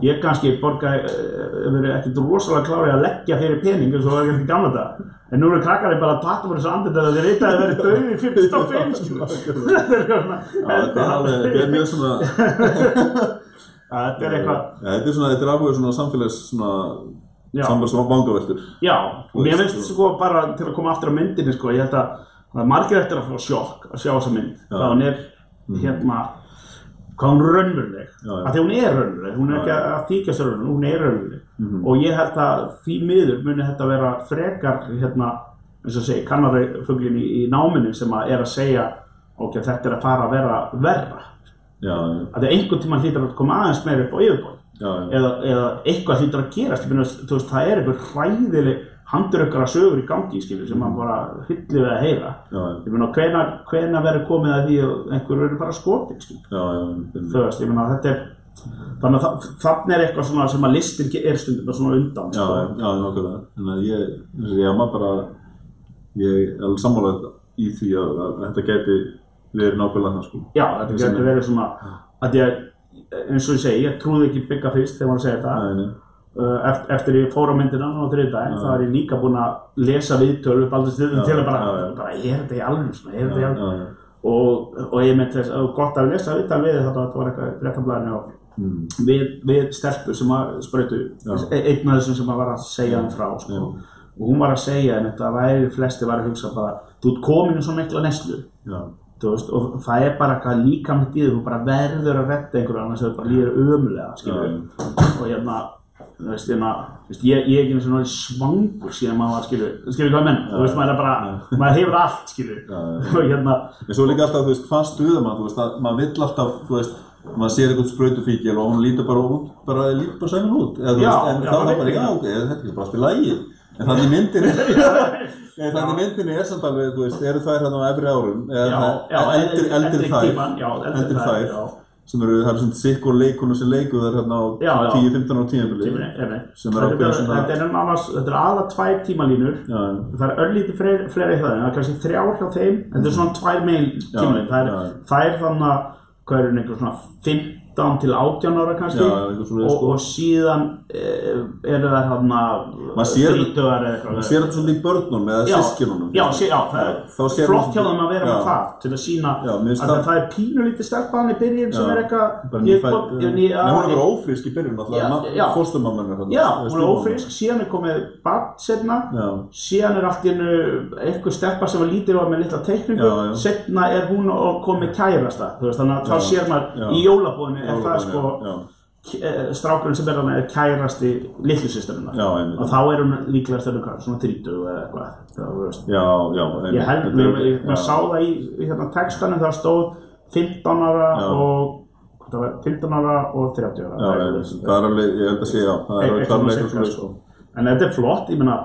ég kannski borgaði, uh, verið ekkert rosalega klárið að leggja fyrir pening eins og það var ekki gamla þetta en nú eru krakkarinn bara að tata fyrir þessu andið þegar þeir veit að þeir verið döði í 55 skilur. þetta er er er mjög svona, þetta er eitthvað ja, þetta er svona, þetta er áhuga svona samfélags svona, samfélags vangaveltur. já, og mér veist, finnst sko bara til að koma aftur á myndinni sko, ég held að það er margir eftir að fá sjokk að sjá þessa mynd Já. Hvað hún er raunveruleg. Af því hún er raunveruleg, hún er ekki að þykjast raunveruleg, hún er raunveruleg. Mhm. og ég held að því miður muni þetta vera frekar hérna, eins og segi, kannarfuglin í, í náminu sem að er að segja ok, þetta er að fara að vera verra. Já, já, að því einhvern tíma hlýtar að koma aðeins meira upp á yfirbóð eða, eða eitthvað hlýtar að gerast. Veist, það er einhver hræðileg handurökkara sögur í gangi skilur, sem maður bara hyllir við að heyra. Ég meina, hvena, hvena verður komið að því að einhver verður bara skilur já, já, þú veist, ég meina, þetta er þannig að þa- þarna er eitthvað svona sem að listin er stundum svona undan já, sko. já, nokkulega. Þannig að ég, ég maður bara, ég er alveg sammálað í því að, að þetta geti verið nákvæmlega það, sko. Já, þetta er- verið svona að ég, eins og ég segi, ég trúði ekki bygga fyrst þegar hann segja þetta. Nei, nei, eftir, eftir ég fór á myndina á þriðdæðin Já. þá er ég líka búinn að lesa viðtölu upp aldrei stundum til að bara, já, já. bara er þetta í alveg svona, er þetta í alveg og, og ég myndi þess að gott að lesa viðtal við þetta, þetta var eitthvað fréttablaðinu og Mm. við, við stelpur sem að sprautu Já. e- einn af þessum sem að var að segja hann frá sko. Og hún var að segja en þetta væri flesti var að hugsa bara þú ert komin í svo mikla neslu já. veist, og það er bara eitthvað líka með því þú bara verður að retta einhverju annars þau bara líður ömulega og hérna þú veist, hérna, þú veist, ég, ég er ekki eins og náttúrulega svangur síðan maður var skilur skilur hvað menn, þú veist, maður er bara maður hefur allt já. og hérna, En svo líka alltaf, þú veist, hvað stuða maður, þú veist, að maður vill alltaf, þú veist, maður sér eitthvað sprautufíkil og hún lítur bara út, bara lítur bara sæmur út, eða þú veist, en þá er maður það bara, já, ok, þetta er bara í lagi, en þannig myndinni, myndinni er samt alveg, þú veist, eru þær hérna á efri árum, eða eldri, þær, eldri þær, sem eru, það eru svona sikk og leikunum sem leiku þær hérna á Já, já. 10-15 ára tímabili, tíminn, er, er, Sem er þetta, er, er annars, þetta er aðra tvær tímalínur. Já, það er örlítið fleiri, fleiri í það en það er kannski þrjár hjá þeim en þetta er svona tvær megin tímalín það er, er þannig að hvað er einhver svona 15 til 18 ára kannski. Já, og, sko. og síðan e, eru Maður sér- þrítugar eða eitthvað. maður sér þetta svolítið í börnum eða sískinunum, já, já, það er flott hjá þeim að vera með það til að sína að það- það er pínulítið stelpaðan í byrjun sem er eitthvað Nei, hún er bara ófrísk í byrjun, alltaf, fórstumamman þarna, Já, hún er ófrísk, síðan er komið barn setna síðan er allt í hennu eitthvað stelpa sem var lítil og með litla teikningu. Setna er hún og komið kærasta þannig að þá sér maður í jólabóðinu er það sko k- strákurinn sem er þarna er kærasti einmitt. og þá er hún líklega hvað, svona 30 eða eitthvað ég held, já. maður sá það í, í hérna textanum það stóð 15 ára og hvað það var, 15 ára og 30 ára. Það er ég- alveg- ég held að sé, já, er svona, sko. en þetta er flott, ég meina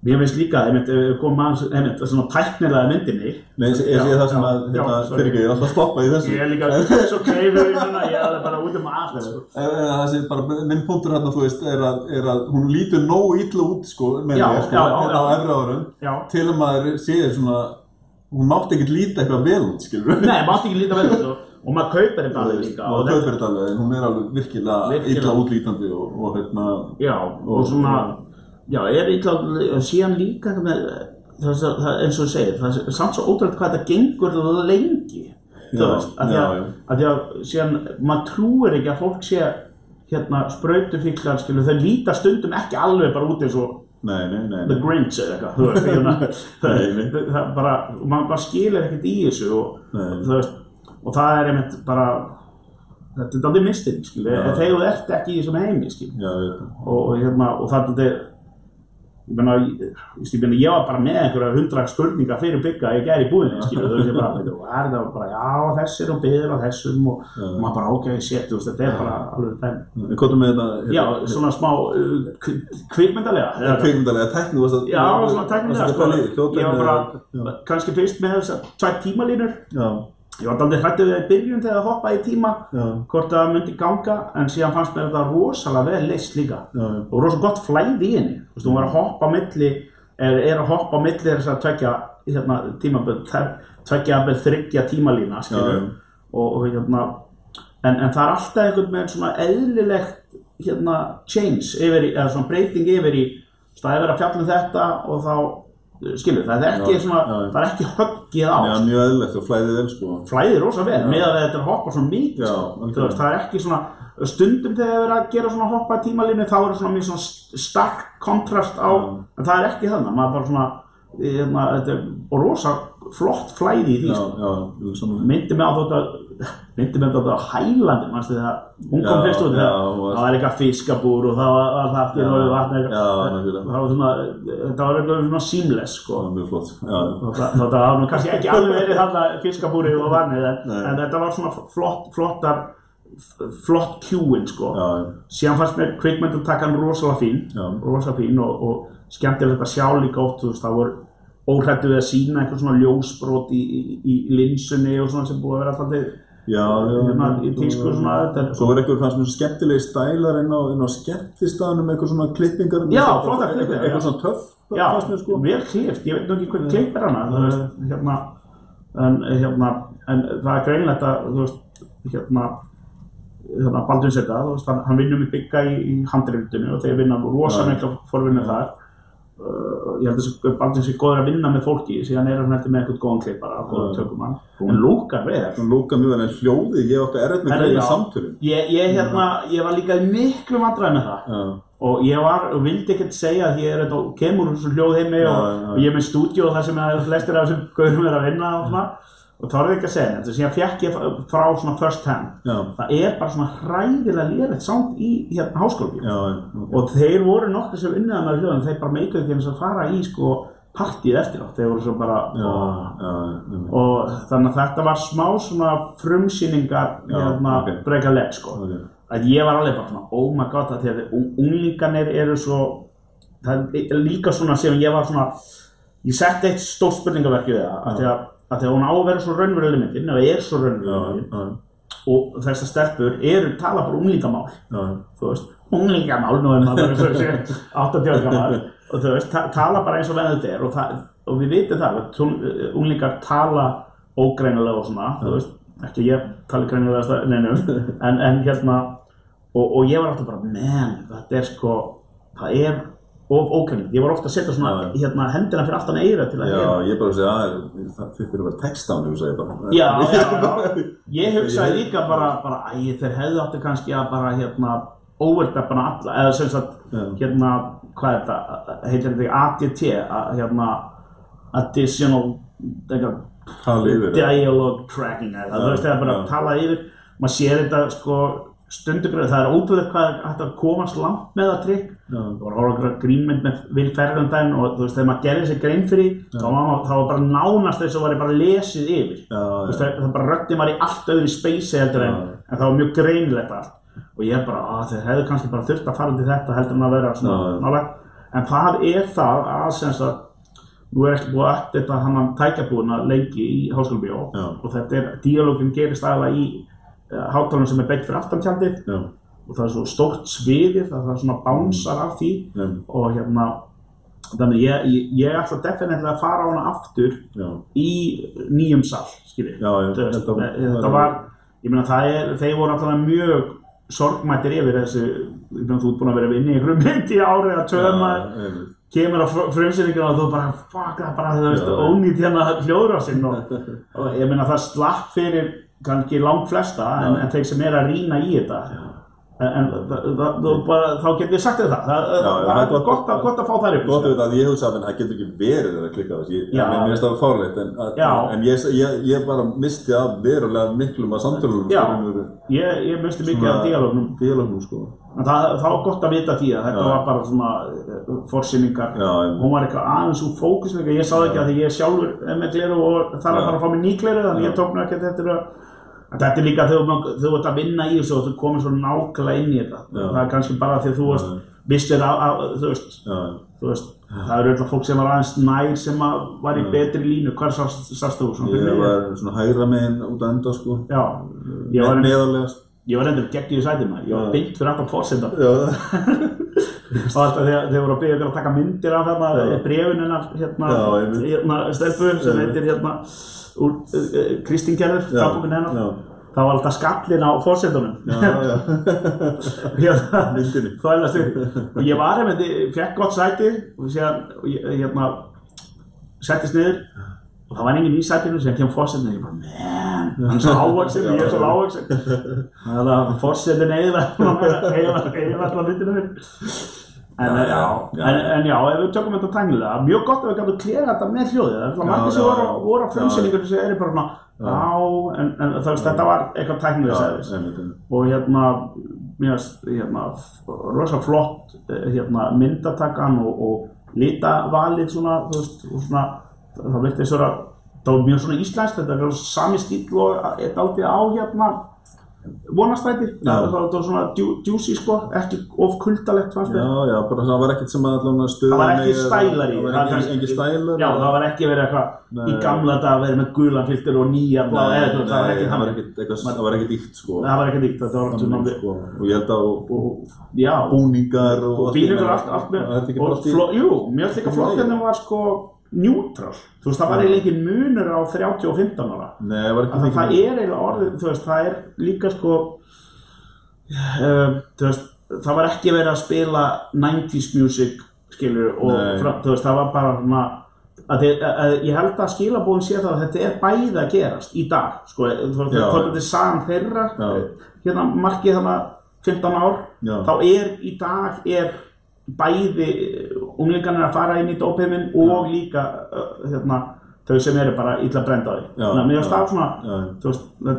Mér finnst líka, einmitt, aðeins, einmitt, svona tæknilega myndinni. Nei, ég sé það sem að, hérna, fyrir ekki, ég er alltaf að stoppa í þessu. Ég er líka svo kleifur í núna, ég er bara út um allt, sko. Það sé bara, minn punktur hérna, þú veist, er að, er að hún lítur nógu illa út, sko, með mér, sko, hérna á já. efri árum, til að maður sé svona, hún mátti ekkert líta eitthvað vel út, skilur við. Nei, mátti ekki líta vel út og, og maður kaupir þetta alveg líka. Og og það kaupir þetta alveg, hún er alveg virkilega, illa útlítandi og, og hérna, Já, og svona, já, er og síðan líka með, þess að, það, eins og þú segir, það er samt svo ótrúlega hvað þetta gengur lengi, þú veist, að því að, að því að síðan, maður trúir ekki að fólk sé, hérna, sprautufíklar, skilu, þau líta stundum ekki alveg bara út eins og nei, nei, nei, The. Grinch eða eitthvað, þú veist, hérna, það, það, það bara, maður bara skilur ekkert í þessu og, þú veist, og það er einmitt bara, þetta er aldrei mistin, skilu, þegar þú ert ekki í þessum heimi, skilu það. og, og hérna, og það er ég meina, ég, meina, ég var bara með einhverja hundra spurningar fyrir bygga ég gæri í búðinni, skilur, þú veist, ég bara veitu, og er það bara, já, þessir og byður og þessum og, og maður bara, ok, shit, þú veist, þetta er bara alveg þeim, En hvað er með þetta, já, svona smá uh, kvi- kvikmyndalega kvikmyndalega tekni, varst að, já, svona teknilega, sko, sko, ég var bara, kannski fyrst með þess að tvær tímalínur, já, ég var aldrei hrættið við það í byrjun þegar það hoppaði í tíma, já, hvort það myndi ganga, en síðan fannst mér þetta rosalega vel leist líka. Já, og rosa gott flæði í henni. Þú veist, hún var að hoppa milli er, er að hoppa milli þess að tvekja hérna, tímaböld, tvekja að þryggja tímalína já. og, og hérna en, en það er alltaf einhvern veginn svona eðlilegt hérna change yfir í, eða svona breyting yfir í það er verið að fjalla um þetta og þá skilur, það er ekki Já, svona já, já. það er ekki höggið á Já, mjög eðlilegt og flæðið vel, sko. flæðir rosa vel með að þetta er að hoppa svona mikið Já, sko. algjörlega. Þú veist, það er ekki svona stundum þegar það er að gera svona hoppa í tímalínu þá er svona mjög svona st- stark kontrast á, en það er ekki þannig maður bara svona hérna, þetta er og rosa flott flæði í því Já, sko. já, myndi mig á þetta myndi á þetta á Hælandi mannstu þegar hún kom fyrst út? það var eitthvað fiskabúr og það var, var það aftur og vatn eitthvað. það var svona þetta var eitthvað svona seamless sko. Það var mjög flott. Já, Það það var nú kannski ekki alveg verið þarna fiskabúri og varnið en, en þetta var svona flott, flottar flott kjúin sko. Síðan fannst mér kvikmyndatakkan rosalega fín rosalega fín og, og skemmtilegt að sjá líka oft þú veist það voru óhrættu við að sína einhver svona ljósbrot í, í, í linsunni og svona sem búið að vera alltaf já, hérna í tísku svona þetta Svo var eitthvað mér skemmtilegi stælar inn á, á skemmtistaðanum, eitthvað svona klippingar. Já, flottar klippingar, Eitthvað svona töff, Já, sko. vel klift, ég veit nú ekki hvað klipp er hana, þú veist, hérna, en, hérna, en það er greinlegt að, þú veist, hérna, hérna, Baldvin Seta, þú veist, hann, hann vinnur með bygga í, í handreifundinu og þeir vinna rosa mikla forvinnu þar. Uh, ég held að þessi Baldvin sé góður að vinna með fólki, síðan er hann eftir með eitthvað góðan klippara, góðan Já. tökumann. Hún lúkar vel. Hún lúka mjög vel, en hljóðið, ég átti erfitt með Herra, greina já. samtölum. Ég, ég, hérna, ég var líka í miklu vandræði með það. Já, og ég var, og vildi ekkert segja því ég er þetta, kemur úr þessu hljóðheimi og, Já, já, já. og ég er með stúdíu og það sem að flestir af þessum gaurum er að vinna og svona og það ekki að segja þetta, sem ég fekk ég frá svona first hand. Já, það er bara svona hræðilega lélegt sound í hérna háskólabíu já, ok. og þeir voru nokkur sem unniða með hljóðan þeir bara meikaðu ekki eins að fara í sko partíð eftir á, þeir voru svo bara Já, já, og þannig að þetta var smá svona frumsýningar hérna ok. breyka leg sko. Ok. að ég var alveg bara svona, oh my god að að un- unglingarnir eru svo það er líka svona sem ég var svona ég setti eitt stórt spurningaverki við það að að, að að hún á að vera svo raunveruleg myndin eða er svo raunveruleg myndin og þessar stelpur eru tala bara unglingamál já, þú veist, unglingamál nú er maður svo sé 80 gammal og þú veist, ta tala bara eins og venn þetta er og, og við vitum það, að tún- unglingar tala ógreinilega og svona, þú veist ekki ég tala greinilega neinum en, en hérna og, og ég var alltaf bara, menn, þetta er sko það er of ógreinilegt ég var ofta að setja svona já. hérna, hendina fyrir aftan eira til að já, ég bara segja að það fyrir að vera text á henni, þú segir bara. Já, já, já. Ég hugsaði líka bara, bara æ, þeir hefðu áttu kannski að bara hérna overdappana alla, eða sem sagt Já. hérna, hvað er þetta, heitir þetta ADT, að, hérna additional dialogue tracking það, Já, þú veist, það er bara að tala yfir maður sér þetta sko stundugröð, það er ótrúlega hvað hægt að komast langt með það trikk. Það var að okkur grínmynd með Will Ferrell um og þú veist, þegar maður gerði sér grein fyrir þá var, maður- var bara nánast þess að var bara lesið yfir. Já, veist, það, það bara röddin var í allt öðru speysi heldur en, en það var mjög greinilegt allt. Og ég bara, að þeir hefðu kannski bara þurft að fara til þetta heldur en að vera svona en það er það að sem sagt nú er ekki búið að uppdata hann að tækjabúðuna lengi í háskólabíó Já. og þetta er, díalógin gerist aðeins í uh, hátalunum sem er beitt fyrir aftantjaldið já, og það er svo stórt sviðið að það er svona bánsar af því. Já, og hérna þannig ég, ég, ég ætla definitílega að fara á hana aftur já, í nýjum sal skilji Já, já, þetta, þetta var- ég meina það er, þeir voru alltaf mjög sorgmættir yfir þessu þú ert búin að vera vinni í einhverjum mynd í árið að töma kemur á frumsýninguna og þú bara fuck það bara þú veist ónýtt hérna hljóðrásinn og ég meina það slapp fyrir kannski langt flesta en, en þeir sem er að rýna í þetta en, þá getur ég sagt þér það það, Já, já, er gott- að- að fá þær upp Gott að vita að ég hugsa að menn, það getur ekki verið að klikka Já. mér finnst það fárleitt, en, að, Já. en ég, ég, ég bara misti af verulega miklum að samtölunum, Já. sko, ég, ég misti mikið af díalógnum sko. en það, var gott að vita því að þetta Já. var bara svona Já, einmitt. hún var eitthvað aðeins úr fókus ég sá það ekki að því ég sjálfur með gleru og þarf að Já. fara að fá mér ný gleru þannig Já. ég tók nú ekkert eftir að þetta er líka þegar þú- þú ert að vinna í þessu og þú komir svo nákvæmlega inn í þetta Já. það er kannski bara því þú varst Já. vissir að, að þú veist, þú veist það eru öll fólk sem var aðeins nær sem að var í Já. betri línu, hvar sást, sást þú? Ég var svona hægra meginn út að enda, sko. Já, ég var, endur gegn í sætina, ég var beint fyrir aftan fórsendan Já, og alltaf þegar þeir voru að byggja að taka myndir af hérna, brefin hennar hérna, hérna stelpu sem heitir hérna úr uh, Kristín Gerður, Já, dagbókin hennar. já. það var alltaf skallin á fórsendunum já, já, hérna, myndinni. þvælast upp. Og ég var ég fekk gott sæti og hérna settist niður og það var enginn í sætinu sem kemur fórsendun og ég bara, man, hann er svo ávaksin og ég er svo ávaksin þannig að fórsendun eiginlega eiginlega myndinu En en, já. en já, ef við tökum þetta tæknilega, mjög gott að við gætum klera þetta með hljóðið. Það er Já, margir sem voru, voru á Já, frumsýningunum sem eru bara svona, já, en, en það veist, þetta var eitthvað tæknilega já, sæðis. Og hérna, mér hérna, rosa flott, eh, hérna, myndatakan og, og litavalið svona, þú veist, og svona, það virti þess að það var mjög svona íslenskt, þetta er sami stíl og er daldið á hérna, vonastæti, Já. það það var svona djú- juicy sko, ekki of kuldalegt fannst mér. Já, já, bara það var ekkert sem að allan að stöða Það var ekki stælar í Það það var ekki, engin stælar Já, það var ekki verið eitthvað í gamla dag að vera með gulan filter og nýja Nei, eða veist, það var ekki það var ekkert eitthvað, það var ekkert íkt sko Það var ekki nýtt, þetta var allt svona Þannig, sko. og ég held að og, og búningar og, og allt, með ekki og allt fló, jú, mér finnst líka flott lagi. hérna var sko neutral, þú veist, það var eiginlega ekki munur á 30 og 15 ára. Nei, það var ekki að það er eiginlega orðið, þú veist, það er líka sko um, þú veist, það var ekki verið að spila 90s music skilur og frá, þú veist, það var bara svona að að, að ég held að skilabóðin sé það að þetta er bæði að gerast í dag sko, þú veist, þá er sagan þeirra Já. hérna markið þannig 15 ár, Já. þá er í dag er bæði unglingarnir að fara inn í dópeimin og líka uh, hérna, þau sem eru bara illa brend á því Já, já, já.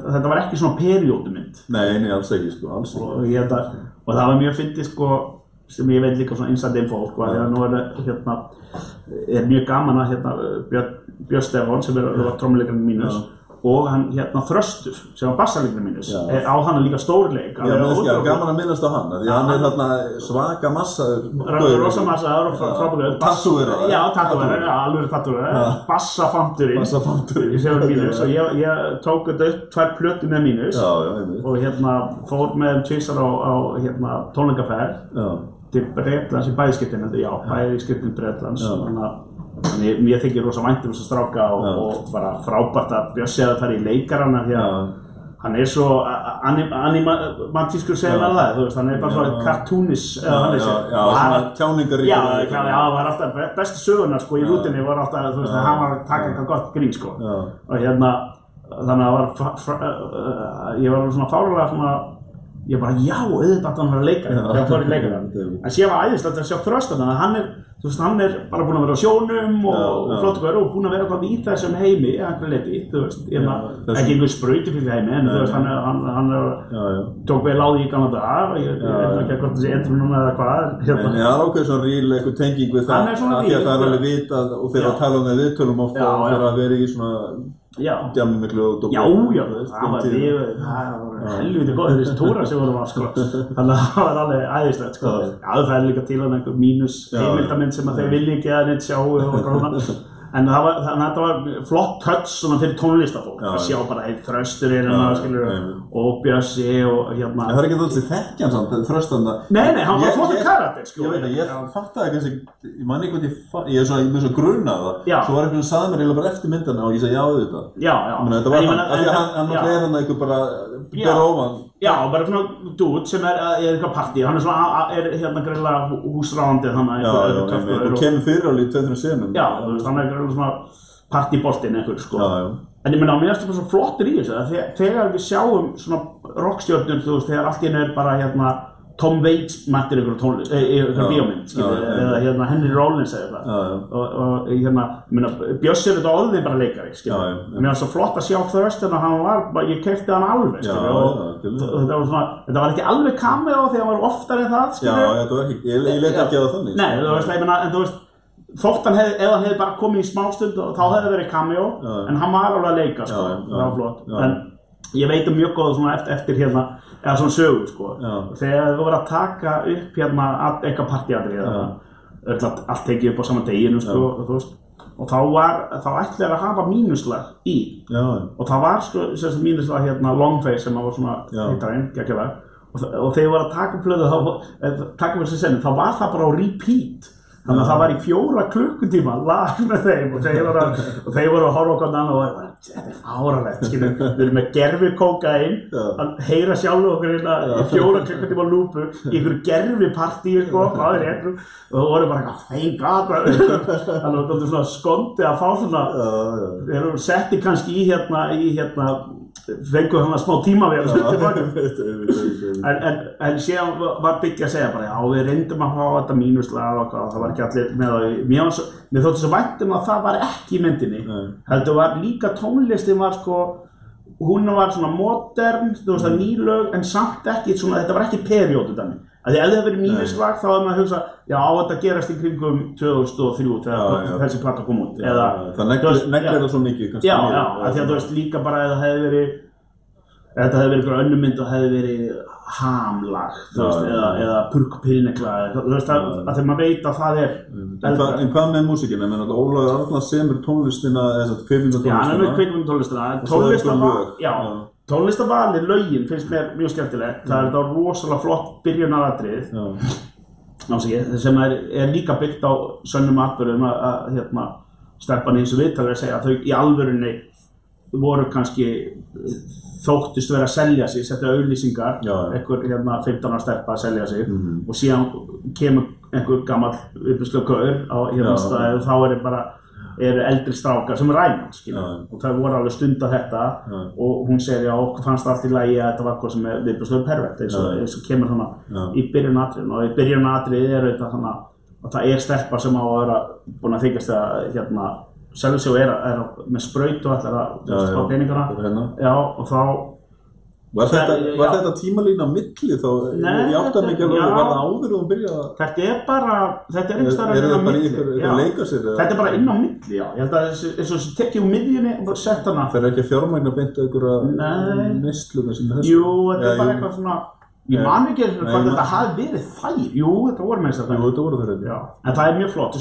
þetta, var ekki svona periódumynd Nei, nei, alls ekki sko, alls ekki og, að, og það var mjög fyndið sko sem ég veit líka svona inside info sko, Já. þegar nú er hérna er mjög gaman að hérna Björn, Stefán sem er, er trómuleikarinn mínus Já. Og hann hérna Þröstur sem var bassarleikarinn mínus er á hann líka stórleik Já, mér finnst ekki gaman að minnast á hann Því hann er þarna svaka massaður Rosa massaður og frábæður Tattúveraður. Já, tattúveraður, já, alveg tattúveraður Bassafanturinn og ég, ég tók þetta upp tvær plötu með mínus Já, já, og hérna fór með þeim tvisar á, á hérna, tónleikaferð til Breitlands í bæðiskiptin já, bæðiskiptin Breitlands Já. þannig að þannig að mér þykir rosa vænt um þess að stráka og, Já. og bara frábært að Bjössi að fara í leikarana því að já, hann er svo anim, animatískur Já. maður það, þú veist, hann er bara Já. svo cartoonis já, eða hann er sér já, svona tjáningar Já, það var alltaf be- bestu söguna sko í rútinni var alltaf, þú veist, Já. hann var að taka eitthvað gott grín sko og hérna, þannig að það var fa- uh, ég var svona fárlega svona ég bara, já, auðvitað hann að vera leikari Já. þegar hann fór í leikari Já, en síðan var æðislegt að sjá þröstan að hann er, þú veist, hann er bara búinn að vera á sjónum og, Já, og já. flott að vera og búinn að vera alltaf í þessum heimi að einhver leiti, þú veist, Já, ekki einhver sprauti fyrir heimi, en þú veist, hann, nei. er- hann, hann er, já, já tók vel á því í gamla dag, ég, ég Já, veit já. ekki hvort það sé endur núna eða hvað, En hérna, er ákveð svona ríl, eitthvað tenging við það er því að það er já. alveg vitað og þeir Að í viðtölum ofta Já, og já. að í Já, djami það var helviti góð þessi túra sem vorum á, sko. Þannig að það var alveg æðislegt, sko. Já, það er líka til að einhver mínus heimildamind sem að þeir vilja ekki að neitt sjá. En það var, þannig að þetta var flott touch svona fyrir tónlistafólk að já. sjá bara eitt þrösturinn Já, hérna. Og Bjössi og hérna. Það er ekki alltaf þekkjan samt, þröstanda. Nei, nei, hann var flottur karakter, sko. Ég veit að ég fattaði kannski, ég man ekki hvað ég fatt, ég er svo, ég er svo grunnað það. Svo var einhvern veginn sagði mér eiginlega bara eftir myndina og ég sagði já þetta. Já, já. Þetta var hann, af því að hann, hann náttúrulega er hann eitthvað bara, ber ofan. Já, bara svona dude sem er, er eitthvað partí, hann er svona, er hérna greinlega húsráðandið hann að Já, já, og kemur fyrir alveg í partíboltinn einhver, sko. Já, já. En ég meina, mér finnst það svo flottur í þessu, að þe- þegar við sjáum svona rockstjörnur, þú veist, þegar allt hennu er bara, hérna, Tom Waits mættir ykkur ykkur Já, bíómynd, eða hérna Henry Rollins eða eitthvað. Og, og hérna, ég Bjössi er þetta orðið bara leikari. Mér finnst það flott að sjá Thurston að hann var, bara, ég kefti hann alveg, Já, skilur, já, og þetta var svona, þetta var ekki alveg því að hann var oftar en það, Já, var ekki, ég, ég leik ekki á það þannig. Nei, þú veist, ég meina, en þú veist, þótt hann hefði, ef hann hefði bara komið í smástund og þá hefði verið cameo, Já. en hann var alveg að leika, sko, já, það var flott. já. En ég veit um mjög góða svona eftir, eftir hérna, eða svona sögu, sko. Þegar þú voru að taka upp hérna að- eitthvað öll allt tekið upp á sama deginu, sko, og þú veist, og þá var, þá ætlaði að hafa mínuslag í, og það var sko, sem sagt mínuslag hérna Longface sem var svona hittarinn, geggjalega og, þa- og þegar ég var að taka plöðu þá, eh, taka upp þessi senni, þá var það bara á repeat þannig að það var í fjóra klukkutíma lag með þeim og þeir voru að, voru að horfa okkur annan og var, þetta er fáralegt skilur, við. Erum með gerfi kókain Já. að heyra sjálfu okkur hérna í fjóra klukkutíma lúpu í einhverju gerfi partí sko, það er eitthvað og það voru bara eitthvað, thank god þannig að þetta er svona skondi að fá svona þeir eru setti kannski í hérna, í hérna, fengu hann að smá tíma við að tilbaka. Ég veit. En, en, en síðan var byggja að segja bara, já við reyndum að hafa þetta mínuslag og það var ekki allir með það. Mér, mér þótti svo væntum að það var ekki í myndinni. Heldur var líka tónlistin var sko, hún var svona modern, þú veist það nýlög, en samt ekki svona, þetta var ekki periódu dæmi. Að því ef það verið mínuslag þá hefði maður að hugsa, já á þetta að gerast í kringum 2003 þegar Já, já. þessi plata kom út. Já, Eða, já, það neglir, já. það svo mikið Já, já, af því að þú veist líka bara ef það hefði verið þetta hefði verið einhver önnur mynd og hefði verið hamlag, þú Já, veist, já, eða, já. eða purkpilnekla, þú veist, að, að þegar maður veit að það er En, en hvað með músikina? Menn að Ólafur Arnar semur tónlistina, þess að Já, hann er með kveikmynd tónlistina, tónlistavali, lögin finnst mér mjög skemmtilegt, það er þetta rosalega flott byrjunaratrið, sem er, er líka byggt á sönnum atbyrðum að, hérna, stelpan eins og viðtalið að segja að þau í alvörunni voru kannski þóttist vera að selja sig, setja auðlýsingar, einhver hérna 15 ára stelpa að selja sig. Mhm. og síðan kemur einhver gammal uppbyrsklega gaur á hérna staðið og þá er bara eru eldri strákar sem ræna. Já. og það voru alveg stund að þetta Já. og hún segir já, okkur fannst allt í lagi að þetta var eitthvað sem er viðbjörnslega pervert eins og, Já. eins og kemur Já. í byrjunatriðin og í byrjunatriðin er þetta hana að það er stelpa sem á að vera búin að þykjast að hérna og er, er með spraut og já. fá peningana já, og þá Var þetta, var þetta tímalína milli þá? Nei, ég átti að þetta- mikið alveg að var það áður og hún byrjaði að... þetta er bara þetta er Er, einhvers staðar er inn á það bara í milli, ykkur, já. ykkur leika sér? þetta er bara inn á milli, já. Ég held að þessu- tekið úr miðjunni og sett hana. Það er ekki að fjármagna beint að ykkur að Nei. neysluga sem þessu? jú, þetta er bara eitthvað svona ég man ekki ég þetta hafi verið þær jú, þetta voru með þess að Jú, þetta voru Já, en það er mjög flott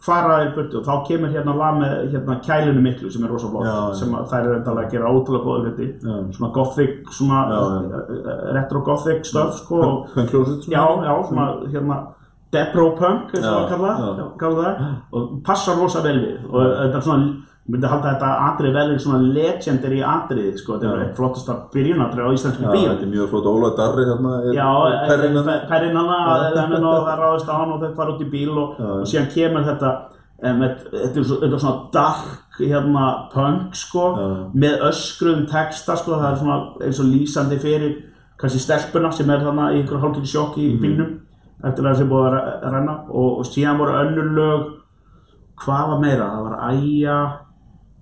fara þér burtu og þá kemur hérna lag með hérna kælinu miklu sem er rosa flott Já, já. sem þær eru endalega að gera ótrúlega góða hluti. Svona gothic, svona Já, uh, retro gothic stöf sko Punk Closet já, já, svona hérna Depro Punk, eins og það kalla það og passar rosa vel við. Og þetta er svona myndi halda þetta atrið vel í svona legendary atrið sko, þetta er Já. eitt flottasta byrjunatrið á íslensku bíó þetta er mjög flott Óla Darri þarna er perrin þarna. perinn þannig að það ráðist á hann og þau fara út í bíl og, og síðan kemur þetta um, þetta er svona dark hérna punk sko með öskruðum texta sko það er svona eins og lýsandi fyrir kannski stelpuna sem er þarna í einhverju hálfkvæði sjokki Mhm. í bílnum eftir að það sé búið að re- renna og, og síðan voru önnur lög hvað var meira, það var æja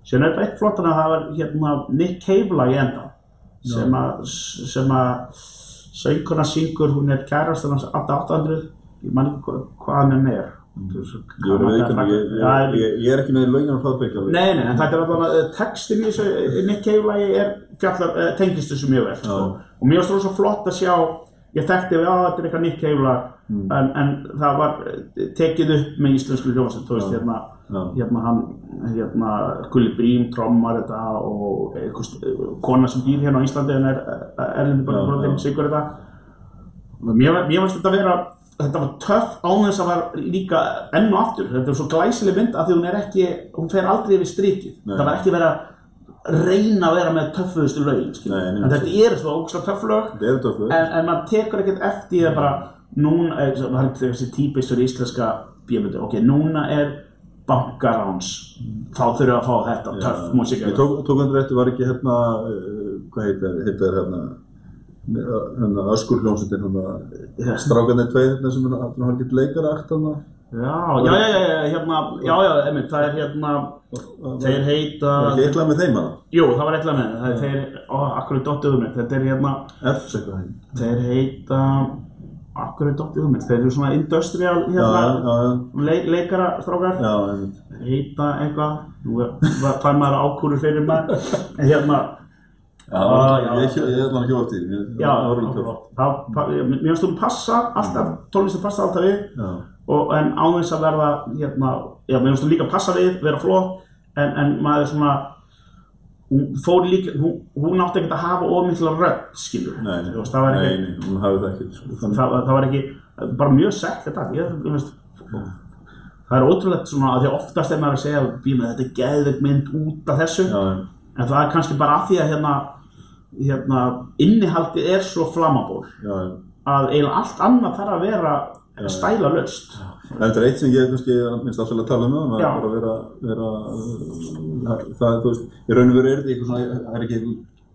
síðan er þetta eitt flott að það var hérna Nick Cave lag í enda. Sem að sem að sönguna syngur, hún er kærastan hans 8800 ég man ekki hva- hvað hann er veikinn, ég, er ekki með lögin frá Birkja. Nei, nei, en þetta er alveg textin í þessu eh, Nick Cave-lagi er fjallar, uh, tengist þessu mjög vel. Og mér finnst það svo flott að sjá, ég þekkti, já, þetta er eitthvað Nick Cave-lag, en, en það var eh, tekið upp með íslensku hljómsveit, þú veist, hérna, hérna hann, hérna, Gulli Brím, trommar þetta og eitthvað, st- kona sem býr hérna á Íslandi, en er erlendi bara brotin, já. sigur þetta. Mér, finnst þetta vera, þetta var töff án þess að var líka enn og aftur, þetta er svo glæsileg mynd af því hún er ekki, hún fer aldrei yfir strikið, það var ekki verið að reyna að vera með töffuðustu nei, en þetta eru svo ógslag töff lög, Það er töff lög. en, en maður tekur ekkert eftir það bara, núna, er, það er þessi típist fyrir íslenska bíómyndu, ok, núna er bankaráns, þá þurfum við að fá þetta, töff músík, Ég tók, tók undir eftir, var ekki hérna, uh, hvað heitir heitir hérna, hérna Öskur hljómsveitin, hérna, strákarnir tveir hérna sem er að hafa gett leikarakt hérna. Já, já, já, já, hérna, já, já, einmitt, það er hérna, þeir heita, Var ekki eitthvað með þeim hana? jú, það var eitthvað með, það er þeir, ó, akkur er dottuðu mig, þetta er hérna, F eitthvað heim. þeir heita, akkur er dottuðu mig, þeir eru svona industrial, hérna, já, já, le leikara strákar, já, einmitt. heita eitthvað, nú er- fær maður ákúrur fyrir maður, en hérna. Ég ætla hann ekki oft í því. já, það var alveg mér finnst þú passa alltaf, tónlistin passa alltaf við, og, en án þess að verða hérna, mér finnst þú líka passa við, vera flott. En, en maður er svona hún fór líka, hún, hún átti ekkert að hafa ómikla rödd, skilur nei, nei, veist, það var nei, ekki, nei, hún hafði það ekki, sko. það, það, var ekki bara mjög sett þetta ég, ég veist, það er ótrúlegt svona að því að oftast er maður að segja býma þetta er geðveik mynd út af þessu. Já, en það er kannski bara af því að hérna, hérna innihaldið er svo já. að eiginlega allt annað þarf að vera stæla löst þetta er eitt sem ég kannski minnst alltaf að tala um það, að bara vera, vera uh, það, þú veist, í raun og veru er þetta eitthvað svona, það er ekki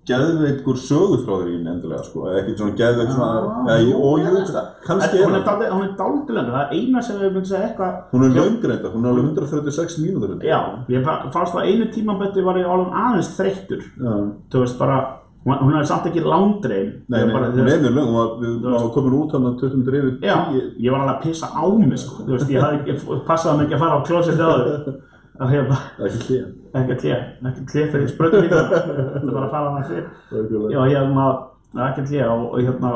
geðveikur sögutráður í henni endilega, sko, ekkert svona geðveik svona, eða, jú, og jú, það. kannski er er það. hún er dálítið lengur, það er eina sem við myndum segja eitthvað Hún er löngreita, hún er alveg 136 mínútur. Já, ég fa- fannst það einu tímaböndi var ég alveg aðeins þreyttur. Þú veist bara, hún er samt ekki langdrein Nei, Ég nei, bara, hún þú er mjög löng, hún var, komin út hann að 20 minnur yfir Já, 10. ég var alveg að pissa á mig sko. Þú veist, ég hafði ekki, passaði mig ekki að fara á klósið að hérna, Það er ekki hlýja. ekki að klé, ekki að klé fyrir sprötu líka. Það er bara að fara hana fyrir Já, hérna, ekki að klé og, og hérna,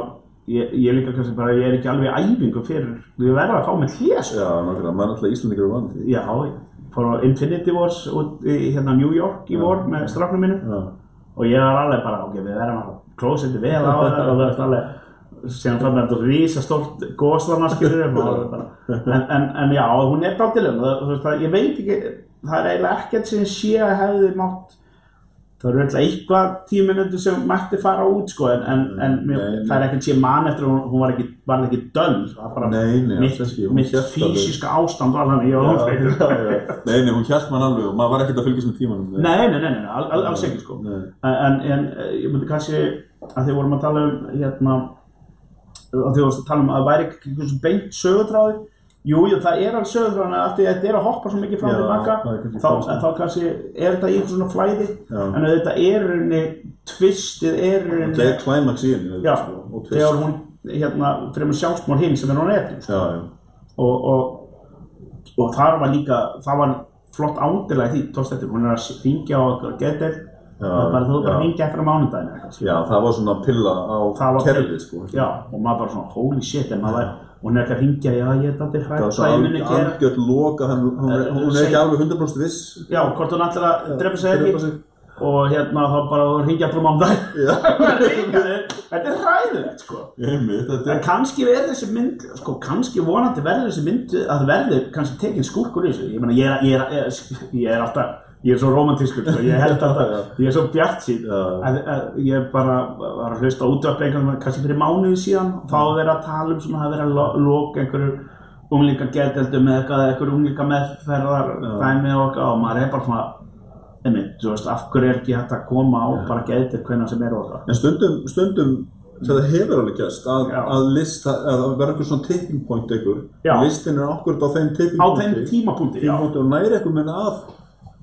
ég, ég líka kannski bara, ég er ekki alveg æfingu fyrir Ég verða að fá mig klé sko. Já, nákvæmlega, maður er alltaf ég í og ég var alveg bara, ok, við verðum að klósetti vel á þetta og það er alveg síðan fann þetta rísastórt góðslana skilur en, en, en já, hún er dáltilum ég veit ekki, það er eiginlega ekkert sem sé að hefði mátt það eru eitthvað eitthvað tíu minútur sem mætti fara út sko en, en, en mér, Nei, nei. það er ekkert sé mann eftir hún, hún var ekki, ekki döll mitt, mitt fysiska ástand var já, óþreytur já. Nei, nei, hún hjælt mann alveg og maður var ekkert að fylgjast með tímanum. Nei, nei, nei, al- al- alls ekki sko. En, en eh, ég myndi kannski að því vorum að tala um hérna að því vorum að tala um að væri einhvers beint sögutráði Jú, jú, það er alveg að því að þetta er að hoppa svo mikið frá því baka en þá kannski er þetta í einhvers svona flæði Já. en þetta er rauninni tvistið er rauninni er klæmaks í henni. Já, sko, þegar hún hérna fremur sjálfsmál hinn sem er á netinu sko. Og, og, og þar var líka það var flott ándilega í því tókst þetta, hún er að ringja á geðdel Já, það bara þú bara já. ringja eftir á eitthvað, skilur. Já, það var svona pilla á var kerfið, sko. já, og maður bara svona holy shit en maður var, hún er ekki að ringja já, ég er hrætt svo hvað ég minni alg- gera. algjört loka, hann, hún, Eh, hún er ekki alveg 100% viss. já, hvort hún ætlar að drepa sig ekki. og hérna þá bara ringja eftir á mánudaginu þetta er hræðilegt sko. En er... kannski verður þessi mynd, sko, kannski vonandi verður þessi mynd að það verður kannski tekin skúrkur í þessu. Ég er, ég er, ég er, ég er alltaf, ég er svo romantískur, sko, ég held alltaf, ég er svo bjart. Já. Að, að ég bara var að hlusta út af veginn, kannski fyrir mánuði síðan, þá að vera að tala um svona að vera að lo- loka einhverju unglinga geðdeldum með eitthvað, eða einhverju unglinga meðferðar dæmi og eitthvað og maður er bara svona, einmitt, þú veist, af hverju er ekki hægt að koma á bara geðdeld hvenna sem er og það. En stundum, stundum, þetta hefur alveg gæst, að, að list, að það verður eitthvað svona tipping point. Já. Listin er okkur á þeim tipping Á pointi. þeim tímapunkti. Tímapunkti og næri eitthvað minna að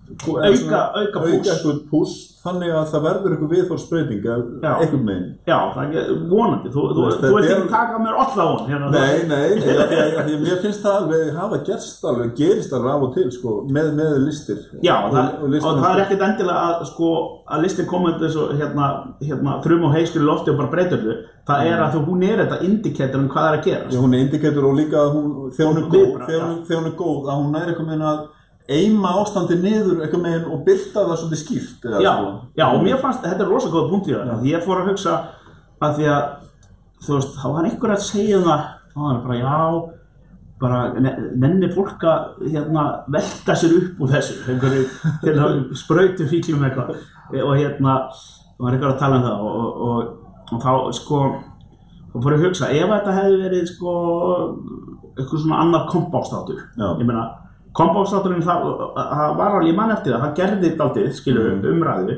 auka, auka auka pús. eitthvað pús þannig að það verður eitthvað viðhórsbreyting Já. eitthvað megin Já, það er vonandi, þú, þú, þú ert ekki er- taka mér alla von hérna, Nei, nei, nei, að, af því að mér finnst það alveg hafa gerst alveg, gerist alveg af og til sko, með, með listir. Já, og, það, og, listina, það er ekkert endilega að, sko, að listin komið þessu hérna, hérna, þrum og heiskri lofti og bara breyta öllu. Það er að þú, hún er þetta indikator um hvað er að gera Já, hún er indikator og líka að hún, þegar hún er góð, þegar hún, er góð, að hún næri eitthvað með að eima ástandi niður eitthvað með og byrta það svolítið skýrt. eða já, já, og mér fannst, þetta er rosa góða punkt í það því ég fór að hugsa að því að þú veist, þá var einhver að segja um það þá var það bara, já bara, ne- nenni fólk að hérna, velta sér upp úr þessu einhverju, til að sprautu fíklum eitthvað og hérna, var einhver að tala um það og, og, og, og þá, sko og fór ég að hugsa, ef þetta hefði verið sko, eitthvað svona annar kompástátur ég meina, kompástáturinn það, það var alveg, ég man eftir það, það gerði þetta aldrei, skilur, Mm. umræðu.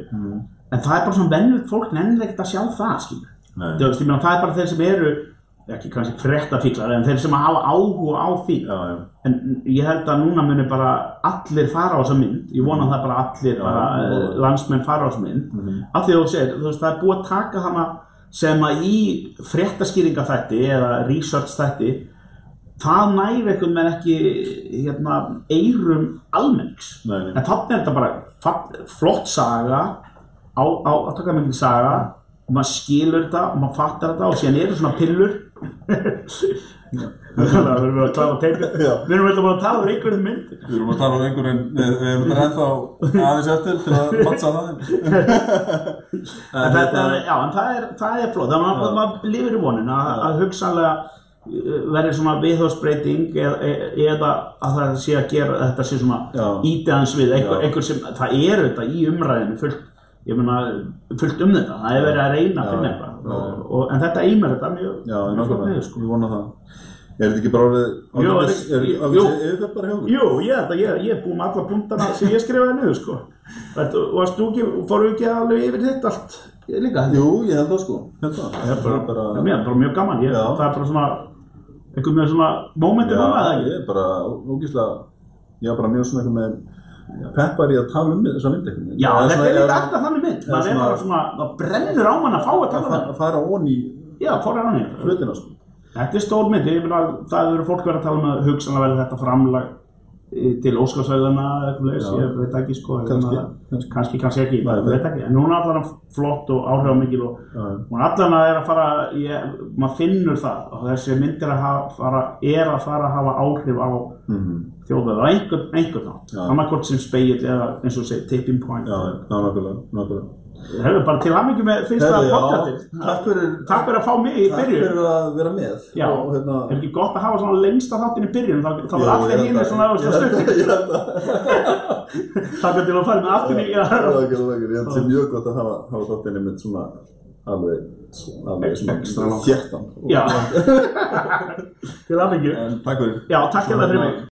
En það er bara svona vennilegt fólk nennir ekkert að sjá það, meina, það er bara þeir sem eru ekki kannski frettafíklar, en þeir sem hafa áhuga á því. Já, já. en ég held að núna muni bara allir fara á þessa mynd, ég vona það bara allir Já, bara, eh, landsmenn fara á þessa mynd. Af því þú segir, þú veist, það er búið að taka hana sem að í fréttaskýringa þætti eða research þætti það næri einhvern veginn ekki hérna, eirum nei. en þannig er þetta bara flott saga á, á að taka myndi saga. Og maður skilur þetta og maður fattar þetta og síðan eru svona pillur. Að við erum að klára teipið Já. við erum alltaf búin að tala um einhverjum mynd Við erum að tala um einhverjum, við, erum þetta ennþá aðeins eftir til að mattsa það. en, þetta, já, en það er, það er flott. Þannig að maður lifir í vonin að, að hugsanlega uh, verði svona viðhóðsbreyting eða, eða að það sé að gera þetta sé svona ídeðans við einhver, einhver sem, það er þetta í umræðinu fullt ég meina, fullt um þetta það er verið að reyna að finna eitthvað en þetta eimar þetta mjög, Já, mjög sko. ég vona það. Er þetta ekki bara orðið, þetta- er jú. orðið yfirfjöld bara hjá okkur? Jú, ég ég, ég er búinn með alla punktana sem ég skrifaði niður sko. Þetta, og þú ekki, fóru ekki alveg yfir þitt allt líka? Jú, ég held það sko, held það. Það er bara, mjög gaman, ég, það er bara svona einhvern veginn svona um það Já, ekki? ég er bara ógíslega, ég er bara mjög svona eitthvað með peppar í að tala um þessa mynd eitthvað. Já, Eða þetta svona- er eða líka alltaf þannig mynd, maður er svona- bara svona, það brennur á mann að fá að Að tala um það. að fara ón í Já, fór að hann hlutina sko. Þetta er stór mynd, ég meina, það eru fólk verið að tala um að hugsanlega verði þetta framlag til Óskarsvæðana eða eitthvað Já. ég veit ekki sko Kannski, hérna, kannski. kannski, kannski ekki, ég veit ekki en hún er allan flott og áhrifamikil og Já, hún allan að er að fara ég, maður finnur það og þessi myndir að hafa, fara, er að fara að hafa áhrif á Mhm. þjóðveð á einhvern, nátt, Já. annarkort sem speill eða eins og segir tipping point Já, já, nákvæmlega, nákvæmlega. Hefur bara til aðmyggjum með fyrsta podcastið. Takk fyrir, Takk fyrir að fá mig í takk byrjun. fyrir að vera með. Já, Og, hérna, er ekki gott að hafa svona lengsta þáttin í byrjun? Þá, þá er allir að- svona stökku Ég held að Takk til að fara með aftur í Já, ekki, ekki, ég held sem mjög gott að hafa, hafa þáttinni með svona alveg, alveg svona langt. þéttan. Já. Til aðmyggju takk fyrir. Já, takk fyrir það fyrir mig